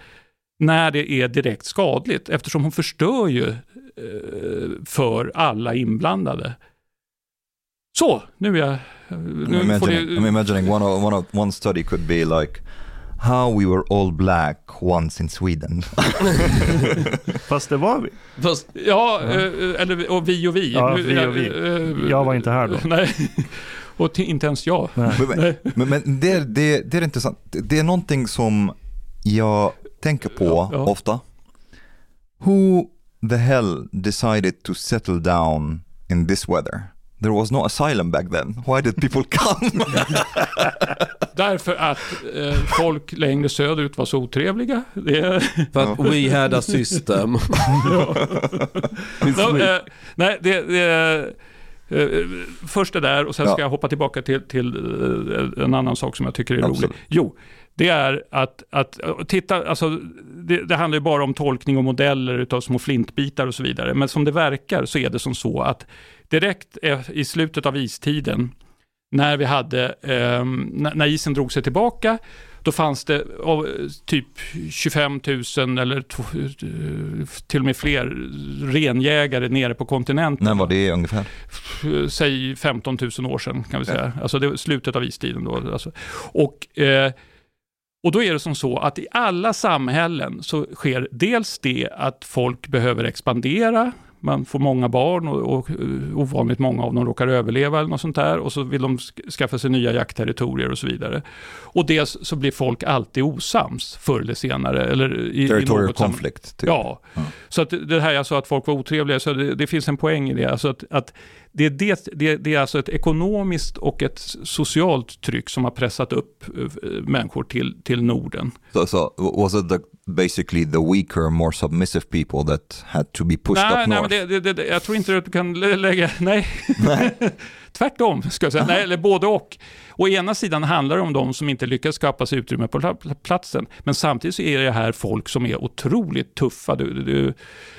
När det är direkt skadligt, eftersom hon förstör ju eh, för alla inblandade. Så, nu är jag... I'm Nu får imagining, I'm imagining one, of, one, of, one study could be like how we were all black once in Sweden. Fast det var vi. Fast, Ja, eh, eller och vi och vi. Ja, vi och vi. eh, Jag var inte här då. Nej, och inte ens jag. Nej. men men, men det, det, det är intressant. Det är någonting som jag tänker på Ja, ja. ofta. Who the hell decided to settle down in this weather? There was no asylum back then. Why did people come? Därför att eh, folk längre söderut var så otrevliga. Det, för att we had a system. no, eh, nej, det, det eh, först det där och sen ska Ja. jag hoppa tillbaka till, till eh, en annan sak som jag tycker är rolig. Absolut. Jo, det är att, att eh, titta, alltså, det, det handlar ju bara om tolkning och modeller utav små flintbitar och så vidare. Men som det verkar så är det som så att direkt eh, i slutet av istiden, när vi hade, eh, när, isen drog sig tillbaka, då fanns det av, typ 25 000 eller eh, till och med fler renjägare nere på kontinenten. När var det ungefär? Säg 15 000 år sedan kan vi säga. Alltså det slutet av istiden då. Alltså. Och, eh, och då är det som så att i alla samhällen så sker dels det att folk behöver expandera, man får många barn och, och eh, ovanligt många av dem råkar överleva eller något sånt där och så vill de sk- skaffa sig nya jaktterritorier och så vidare. Och dels så blir folk alltid osams förr eller senare. Eller i, i Territorial sam- conflict. Typ. Ja, så att det här jag sa att folk var otrevliga, så det, det finns en poäng i det. Alltså att, att det, är det, det, det är alltså ett ekonomiskt och ett socialt tryck som har pressat upp eh, människor till, till Norden. So, so was it the, basically the weaker, more submissive people that had to be pushed nej, up nej, north? det, det, det, jag tror inte att du kan lä- lägga, nej. Tvärtom, ska jag säga. Nej, eller både och. Å ena sidan handlar det om de som inte lyckas skapa sig utrymme på pla- platsen, men samtidigt så är det här folk som är otroligt tuffa. Du, du,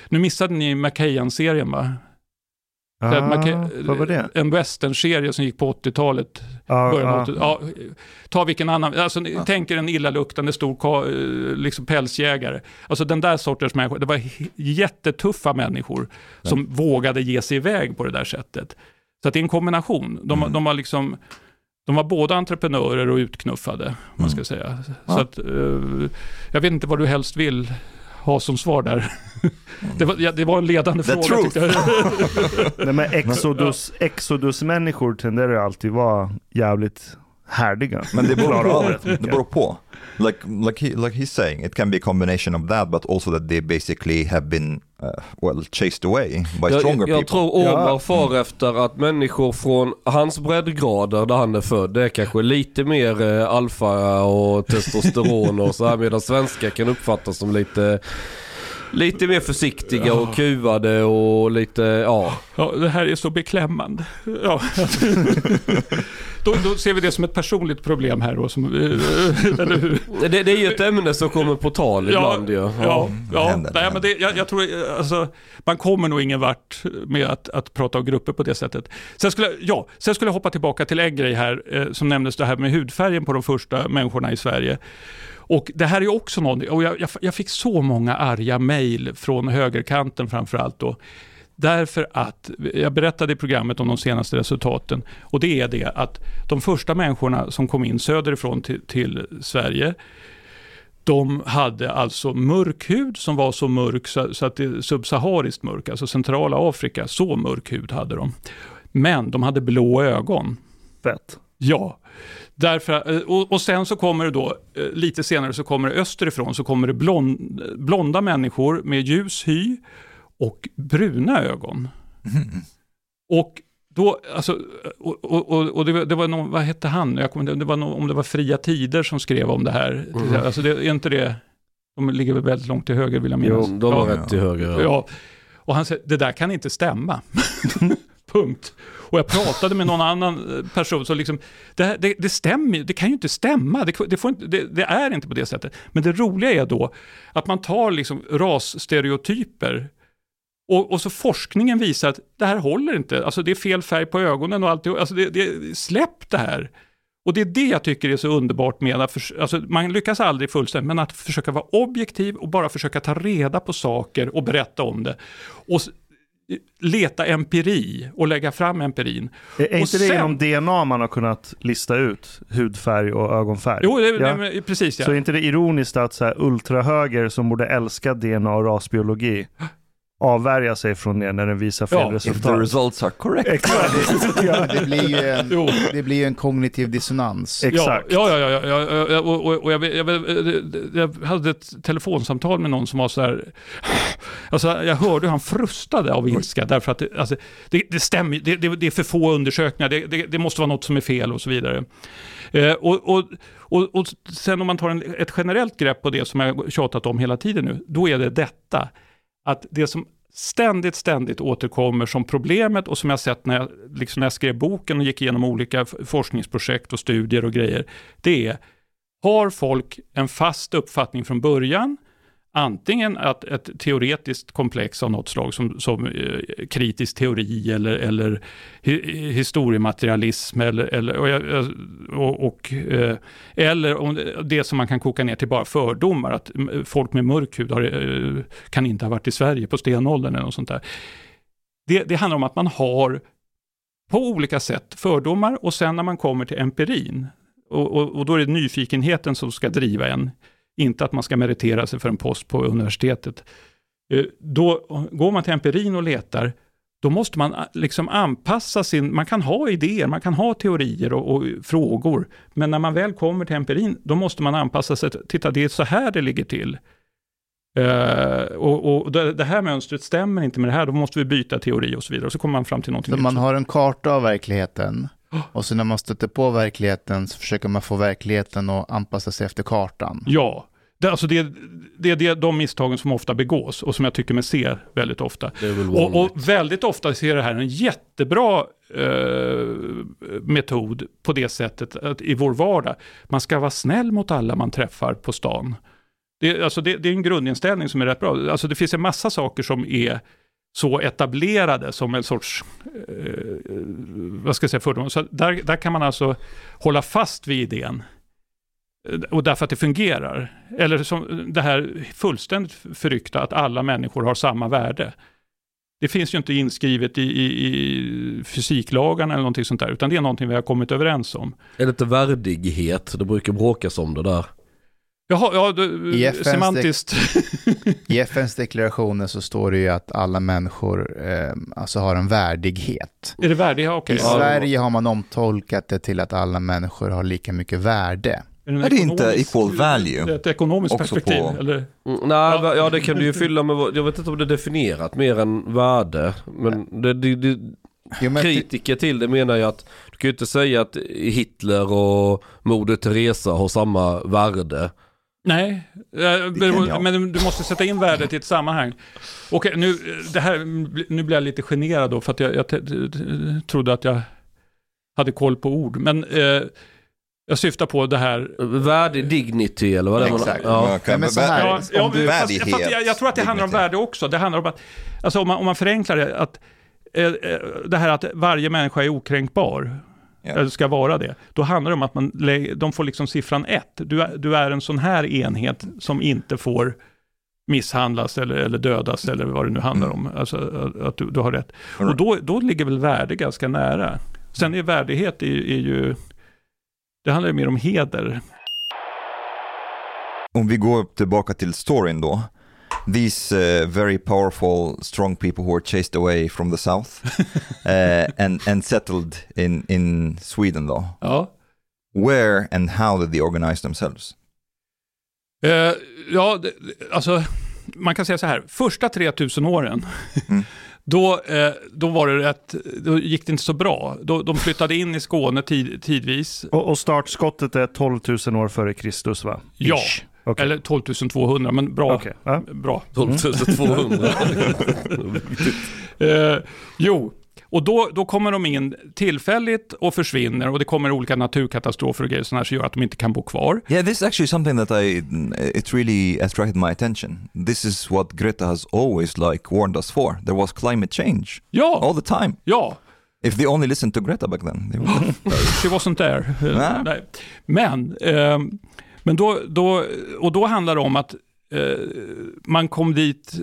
nu missade ni McKayan-serien va? Ah, vad var det? En western-serie som gick på 80-talet. Ja, Början av ja. 80 ja, ta vilken annan, alltså, tänk er en illaluktande stor liksom pälsjägare. Alltså den där sortens människor, det var jättetuffa människor som vågade ge sig iväg på det där sättet. Så att det är en kombination. De, Mm. de var liksom, de var både entreprenörer och utknuffade, om man ska säga. Så Ja. att, eh, jag vet inte vad du helst vill ha som svar där. Det var, ja, det var en ledande The fråga truth. tyckte jag. Nej, men Exodus, Exodus-människor tenderar ju alltid vara jävligt härdiga. Men det beror på. Det beror på. Like, like, he, like he's saying, it can be a combination of that, but also that they basically have been, uh, well, chased away by stronger Jag, jag people. tror Omar Ja. far efter att människor från hans breddgrader där han är född, det är kanske lite mer eh, alfa och testosteron och så här medan svenskar kan uppfattas som lite Lite mer försiktiga och kuvade och lite, ja. Ja, det här är så beklämmande. Ja. då, då ser vi det som ett personligt problem här då. Som, eh, eller hur? Det, det är ju ett ämne som kommer på tal ibland ju. Ja, ja, ja. händer, det Nej, men det, jag, jag tror, alltså, man kommer nog ingen vart med att, att prata om grupper på det sättet. Sen skulle, jag- ja, sen skulle jag hoppa tillbaka till en grej här, eh, som nämndes det här med hudfärgen på de första människorna i Sverige. Och det här är också någonting, och jag, jag, jag fick så många arga mejl från högerkanten framförallt då. Därför att, jag berättade i programmet om de senaste resultaten, och det är det att de första människorna som kom in söderifrån till, till Sverige, de hade alltså mörk hud som var så mörk så, så att det är subsahariskt mörk, alltså centrala Afrika, så mörk hud hade de. Men de hade blå ögon. Fett. Ja, därför, eh, och, och sen så kommer det då, eh, lite senare så kommer det österifrån, så kommer det blond, blonda människor med ljus hy och bruna ögon. Och då, alltså, och, och, och, det, var- det var någon, vad hette han? Jag kommer, det var någon, om det var Fria Tider som skrev om det här. Alltså det, är inte det, de ligger väl väldigt långt till höger vill jag minnas. Jo, de har ja, rätt till höger. Ja, och han säger, det där kan inte stämma. Punkt. Och jag pratade med någon annan eh, person som liksom, det, här, det, det stämmer ju, det kan ju inte stämma, det, det, får inte, det, det är inte på det sättet. Men det roliga är då att man tar liksom rasstereotyper och, och så forskningen visar att det här håller inte, alltså det är fel färg på ögonen och allt, alltså det, det, släpp det här. Och det är det jag tycker är så underbart med att, för, alltså man lyckas aldrig fullständigt, men att försöka vara objektiv och bara försöka ta reda på saker och berätta om det. Och leta empiri och lägga fram empirin. Är är inte det sen- genom DNA man har kunnat lista ut hudfärg och ögonfärg? Jo, det, Ja. det, men precis ja. Så är inte det ironiskt att så här ultrahöger som borde älska DNA och rasbiologi avvärja sig från det när den visar fel Ja, if If the resultat? results are correct. Exakt. ja. Det blir ju en, Jo. det blir ju en kognitiv dissonans. Exakt. Ja, ja, ja, ja, ja, och, och, och jag, jag, jag, jag hade ett telefonsamtal med någon som var så här, alltså jag hörde hur han frustade av ilska därför att det, alltså, det, det stämmer, det, det, det är för få undersökningar, det, det, det måste vara något som är fel och så vidare. Eh, och, och, och, och sen om man tar en, ett generellt grepp på det som jag tjatat om hela tiden nu, då är det detta, att det som ständigt, ständigt återkommer som problemet och som jag sett när jag, liksom när jag skrev boken och gick igenom olika forskningsprojekt och studier och grejer, det är, har folk en fast uppfattning från början, antingen att ett teoretiskt komplex av något slag som, som eh, kritisk teori eller, eller hi, historiematerialism eller, eller, och, och, och, eh, eller om det, det som man kan koka ner till bara fördomar, att folk med mörk hud har, eh, kan inte ha varit i Sverige på stenåldern eller något sånt där. Det, det handlar om att man har på olika sätt fördomar och sen när man kommer till empirin, och, och, och då är det nyfikenheten som ska driva en, inte att man ska meritera sig för en post på universitetet. Eh, Då går man till empirin och letar, då måste man ah, liksom anpassa sin, man kan ha idéer, man kan ha teorier och, och frågor, men när man väl kommer till empirin, då måste man anpassa sig, titta det är så här det ligger till. Eh, och och det, det här mönstret stämmer inte med det här, då måste vi byta teori och så vidare, och så kommer man fram till någonting Så man har en karta av verkligheten och så när man stöter på verkligheten så försöker man få verkligheten att anpassa sig efter kartan. Ja, det, alltså det, det är det, de misstagen som ofta begås och som jag tycker mig se väldigt ofta. Är Och, och väldigt ofta ser det här en jättebra eh, metod på det sättet att i vår vardag. Man ska vara snäll mot alla man träffar på stan. Det, alltså det, det är en grundinställning som är rätt bra. Alltså det finns en massa saker som är så etablerade som en sorts, eh, vad ska jag säga, fördom. Så där, där kan man alltså hålla fast vid idén. Eh, Och därför att det fungerar. Eller som det här fullständigt förryckta att alla människor har samma värde. Det finns ju inte inskrivet i, i, i fysiklagarna eller någonting sånt där, utan det är någonting vi har kommit överens om. Är det inte värdighet? Det brukar bråkas om det där. Jaha, ja, du, I FNs semantiskt. I FNs deklarationer så står det ju att alla människor eh, alltså har en värdighet. är det värdigt? Ja, okej. I Ja, Sverige har man omtolkat det till att alla människor har lika mycket värde. Är det inte equal value? Ett ekonomiskt Också perspektiv, på- eller? Mm, nej, ja. ja det kan du ju fylla med, jag vet inte om det är definierat mer än värde. Men det, det, det, Jo, men kritiker till det menar ju att du kan ju inte säga att Hitler och Moder Teresa har samma värde. Nej, eh, men du måste sätta in värdet i ett sammanhang. Okej, nu, det här, nu blir jag lite generad då, för att jag, jag trodde att jag hade koll på ord. Men eh, jag syftar på det här... Värdig dignity eller vad det Exakt. Ja. Okej, men så här, Ja, om ja, du- fast, Värdighet, fast jag, jag tror att det handlar om värde också. Det handlar om att, alltså om man, om man förenklar det, att eh, eh, det här att varje människa är okränkbar, Ja. eller ska vara det, då handlar det om att man, de får liksom siffran ett. Du är, du är en sån här enhet som inte får misshandlas eller, eller dödas eller vad det nu handlar Mm. om. Alltså att- att du, du har rätt. Och då, då ligger väl värde ganska nära. Sen är värdighet är, är ju, det handlar ju mer om heder. Om vi går tillbaka till storyn då. These uh, very powerful, strong people who were chased away from the south uh, and, and settled in, in Sweden though. Ja. Where and how did they organize themselves? Eh, ja, alltså, man kan säga så här, första 3000 åren, Mm. då, eh, då var det rätt, då gick det inte så bra. Då, de flyttade in i Skåne tid, tidvis, Och, och startskottet är 12 000 år före Kristus va? Ja. Ish. Okej. eller 12 200, men bra. Okej, ja. bra. 12 200. Eh, jo, och då, då kommer de in tillfälligt och försvinner och det kommer olika naturkatastrofer och grejer sådana som gör att de inte kan bo kvar. Yeah, this is actually something that I it really attracted my attention. This is what Greta has always like warned us for. There was climate change Ja, all the time. ja, If they only listened to Greta back then. They would... She wasn't there. Eh. Nej. Men, ehm, men då, då, och då handlar det om att eh, man kom dit,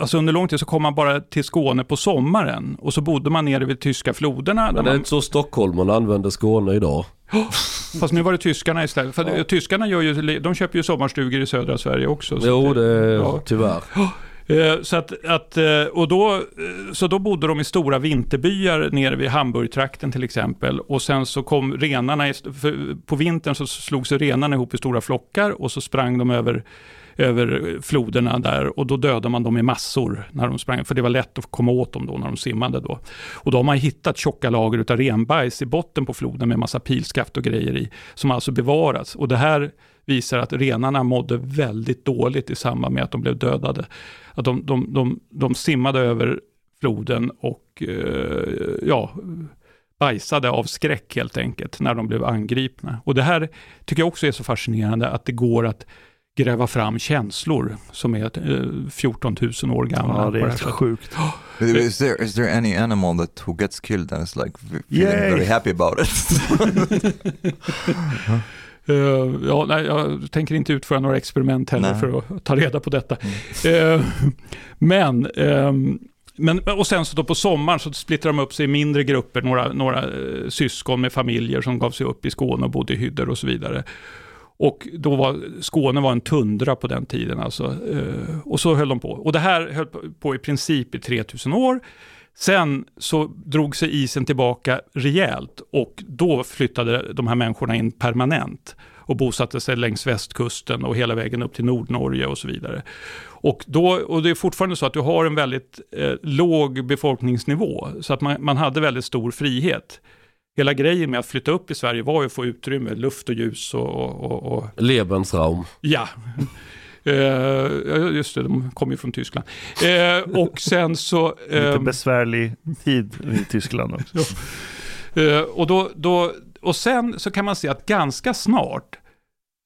alltså under lång tid så kom man bara till Skåne på sommaren och så bodde man nere vid tyska floderna. Men det är man, inte så stockholmarna använder Skåne idag. fast nu var det tyskarna istället. För tyskarna gör ju, de köper ju sommarstugor i södra Sverige också. så Jo, det ja. tyvärr. Eh, Så, att, att, eh, och då, eh, så då bodde de i stora vinterbyar nere vid Hamburgtrakten till exempel. Och sen så kom renarna, på vintern så slog sig renarna ihop i stora flockar och så sprang de över, över floderna där och då dödade man dem i massor när de sprang, för det var lätt att komma åt dem då när de simmade då. Och då har man hittat tjocka lager utav renbajs i botten på floden med massa pilskaft och grejer i, som alltså bevarats. Och det här visar att renarna mådde väldigt dåligt i samband med att de blev dödade. Att de, de, de, de simmade över floden och eh, ja, bajsade av skräck helt enkelt när de blev angripna. Och det här tycker jag också är så fascinerande att det går att gräva fram känslor som är eh, 14 000 år gamla. Ja, det är sjukt. Is there is there any animal that who gets killed and is like feeling Yay. very happy about it? Eh, ja, nej, jag tänker inte utföra några experiment heller Nej. för att ta reda på detta. Eh, men, ehm, men, och sen så då på sommaren så splittrade de upp sig i mindre grupper, några, några eh, syskon med familjer som gav sig upp i Skåne och bodde i hyddor och så vidare. Och då var Skåne var en tundra på den tiden alltså. Eh, och så höll de på. Och det här höll på- på i princip i 3000 år. Sen så drog sig isen tillbaka rejält och då flyttade de här människorna in permanent och bosatte sig längs västkusten och hela vägen upp till Nordnorge och så vidare. Och, då, och det är fortfarande så att du har en väldigt eh, låg befolkningsnivå, så att man, man hade väldigt stor frihet. Hela grejen med att flytta upp i Sverige var ju att få utrymme, luft och ljus och, och, och, och Lebensraum. Ja. Eh, just det, de kommer ju från Tyskland. Eh, och sen så... Lite ehm, besvärlig tid i Tyskland också. Eh, och, då, då, och sen så kan man se att ganska snart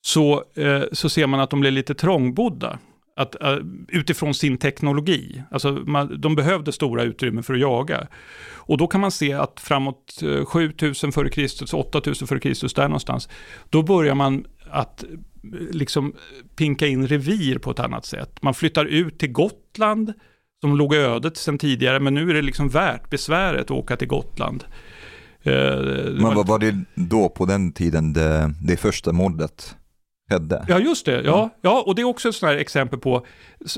så, eh, så ser man att de blir lite trångbodda. Att, eh, utifrån sin teknologi. Alltså man, de behövde stora utrymmen för att jaga. Och då kan man se att framåt eh, 7000 före Kristus, 8000 före Kristus, där någonstans, då börjar man att eh, liksom pinka in revir på ett annat sätt. Man flyttar ut till Gotland, som låg ödet sedan tidigare, men nu är det liksom värt besväret att åka till Gotland. Eh, Men var- vad var det då på den tiden det, det första mordet Hedde. Ja, just det. Ja, ja, och det är också ett sånt här exempel på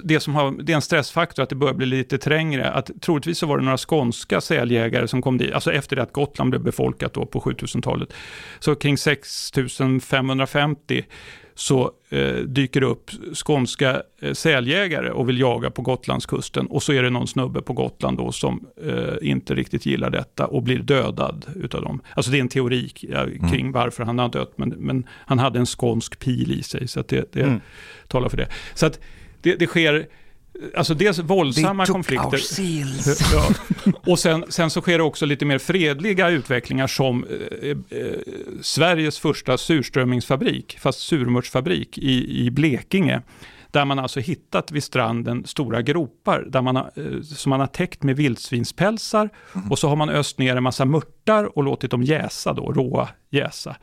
det som har, det är en stressfaktor, att det börjar bli lite trängre. Att troligtvis så var det några skånska säljägare som kom dit, alltså efter det att Gotland blev befolkat då på 7000-talet. Så kring 6550 så eh, dyker det upp skånska eh, säljägare och vill jaga på Gotlandskusten. Och så är det någon snubbe på Gotland då som eh, inte riktigt gillar detta och blir dödad utav dem. Alltså det är en teori ja, kring Mm. varför han har dött, men, men han hade en skånsk pil i sig, så det, det Mm. talar för det. Så att det, det sker, alltså dels våldsamma konflikter. Ja. Och sen, sen så sker det också lite mer fredliga utvecklingar som eh, eh, Sveriges första surströmmingsfabrik, fast surmörtsfabrik i, i Blekinge. Där man alltså hittat vid stranden stora gropar där man har, eh, som man har täckt med vildsvinspälsar och så har man öst ner en massa mörtar och låtit dem jäsa då, råa jäsa.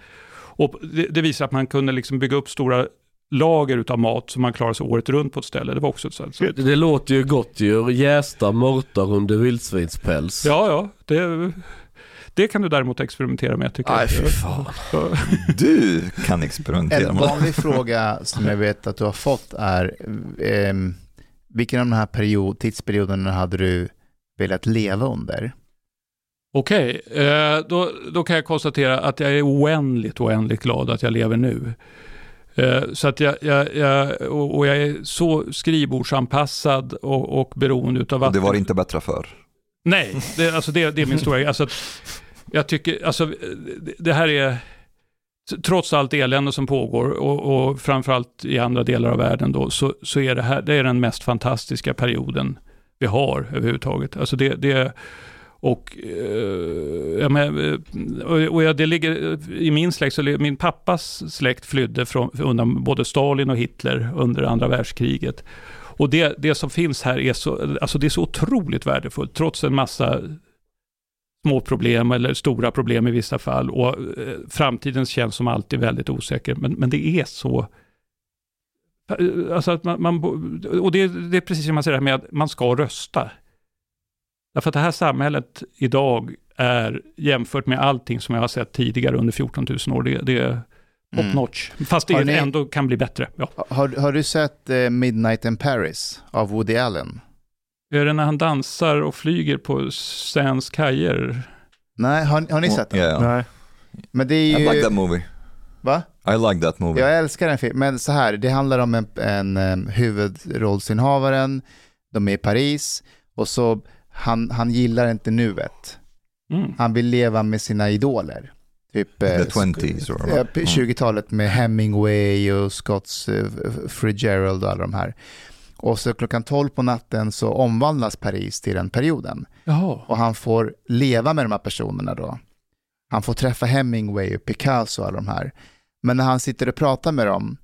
Och det, det visar att man kunde liksom bygga upp stora lager utav mat som man klarar sig året runt på ett ställe. Det var också ett sånt. Så, Det, det låter ju gott ju. Jästa mörtar under vildsvinspäls. Ja, ja. Det, det kan du däremot experimentera med tycker Nej, jag. fy fan. Du kan experimentera En med det. vanlig fråga som jag vet att du har fått är, ehm, vilken av de här period, tidsperioderna hade du velat leva under? Okej, eh, då, då kan jag konstatera att jag är oändligt, oändligt glad att jag lever nu. Eh, så att jag, jag, jag, och jag är så skrivbordsanpassad och, och beroende Och att... det var inte bättre för. Nej, det, alltså det, det är min stora alltså, Jag tycker, alltså det, det här är, trots allt elände som pågår och, och framförallt i andra delar av världen då, så, så är det här, det är den mest fantastiska perioden vi har överhuvudtaget. Alltså det, det och, eh, ja, men, eh, och, ja, det ligger i min släkt, så min pappas släkt flydde från, undan både Stalin och Hitler under andra världskriget. Och det, det som finns här är så, alltså det är så otroligt värdefullt, trots en massa små problem eller stora problem i vissa fall. Och eh, framtiden känns som alltid väldigt osäker, men, men det är så eh, Alltså att man, man, och det, det är precis som man säger det här med att man ska rösta. Därför att det här samhället idag är jämfört med allting som jag har sett tidigare under 14 000 år, det, det är top Mm. notch. Fast det ni- ändå kan bli bättre. Ja. Har, har du sett eh, Midnight in Paris av Woody Allen? Är det när han dansar och flyger på Sands kajer? Nej, har, har ni sett den? Yeah. Nej. Men det är I ju... like that movie. Va? I like that movie. Jag älskar den filmen, men så här, det handlar om en, en um, huvudrollsinnehavaren, de är i Paris och så han, han gillar inte nuet. Mm. Han vill leva med sina idoler. Typ eh, The 20s or- ja, p- 20-talet med Hemingway och Scotts eh, Fitzgerald och alla de här. Och så klockan 12 på natten så omvandlas Paris till den perioden. Jaha. Och han får leva med de här personerna då. Han får träffa Hemingway och Picasso och alla de här. Men när han sitter och pratar med dem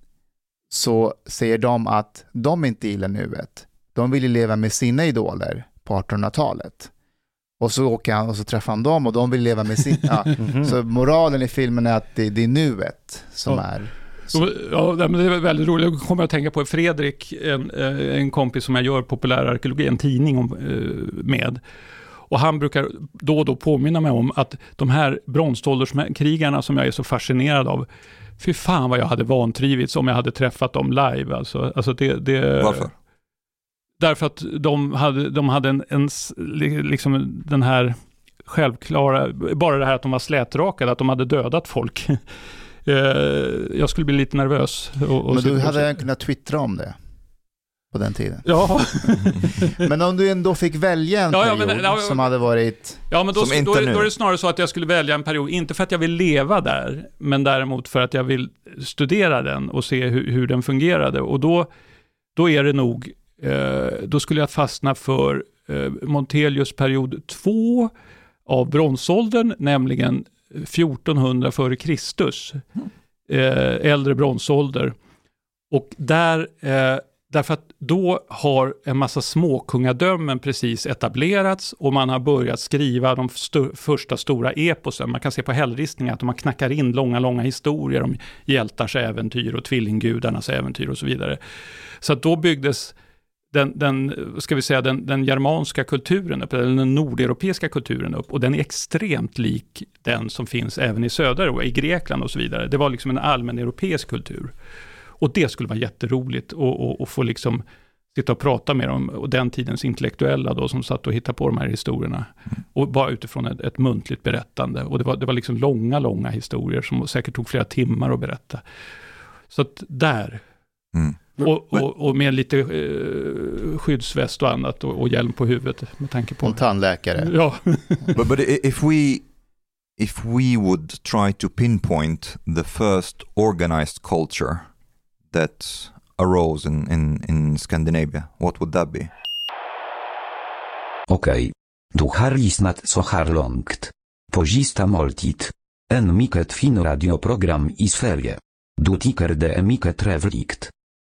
så säger de att de inte gillar nuet. De vill ju leva med sina idoler på 1800-talet. Och så åker han och så träffar han dem och de vill leva med sin... Ja. Mhm. Så moralen i filmen är att det, det är nuet som Ja. är... Så, ja, men det är väldigt roligt. Jag kommer att tänka på Fredrik, en, eh, en kompis som jag gör populärarkeologi, en tidning om, eh, med. Och han brukar då och då påminna mig om att de här bronsålderskrigarna som jag är så fascinerad av, fy fan vad jag hade vantrivits om jag hade träffat dem live. Alltså, alltså det, det, Varför? Därför att de hade, de hade en, en, liksom den här självklara, bara det här att de var slätrakade, att de hade dödat folk. Eh, jag skulle bli lite nervös. Och, och Men du hade jag kunnat twittra om det på den tiden. Ja, Men om du ändå fick välja en Ja, ja, period men- ja, som hade varit... ja men då, Som inte då, är, nu. då är det snarare så att jag skulle välja en period, inte för att jag vill leva där, men däremot för att jag vill studera den och se hur, hur den fungerade. Och då, då är det nog, Eh, då skulle jag fastna för eh, Montelius period 2 av bronsåldern, nämligen 1400 före Kristus. Eh, äldre bronsålder. Och där, eh, därför att då har en massa småkungadömen precis etablerats och man har börjat skriva de st första stora eposen. Man kan se på hällristningar att man knackar in långa, långa historier om hjältars äventyr och tvillinggudarnas äventyr och så vidare. Så att då byggdes den, den, ska vi säga, den, den germanska kulturen upp, eller den nordeuropeiska kulturen upp, och den är extremt lik den som finns även i södra Europa, i Grekland och så vidare. Det var liksom en allmän europeisk kultur. Och det skulle vara jätteroligt att och, och få liksom sitta och prata med dem, och den tidens intellektuella då, som satt och hittade på de här historierna. Och bara utifrån ett, ett muntligt berättande. Och det var, det var liksom långa, långa historier som säkert tog flera timmar att berätta. Så att där, Mm. Och, och, och med lite eh, skyddsväst och annat och, och hjälm på huvudet med tanke på... En tandläkare. Ja, but but if we if we would try to pinpoint the first organized culture that arose in, in, in Scandinavia, what would that be? Okej. Du har lyssnat så här långt. På sista måltid. En mycket fin radioprogram i Sverige. Du tycker det är mycket trevligt.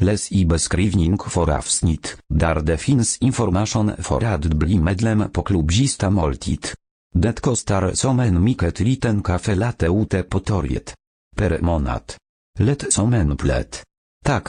helt enkelt. Läs i beskrivning för avsnitt, där det finns information för att bli medlem på klubbista måltid. Det kostar som en mycket liten kaffe latte ute på torget. Per månad. Lätt som en plätt. Tack,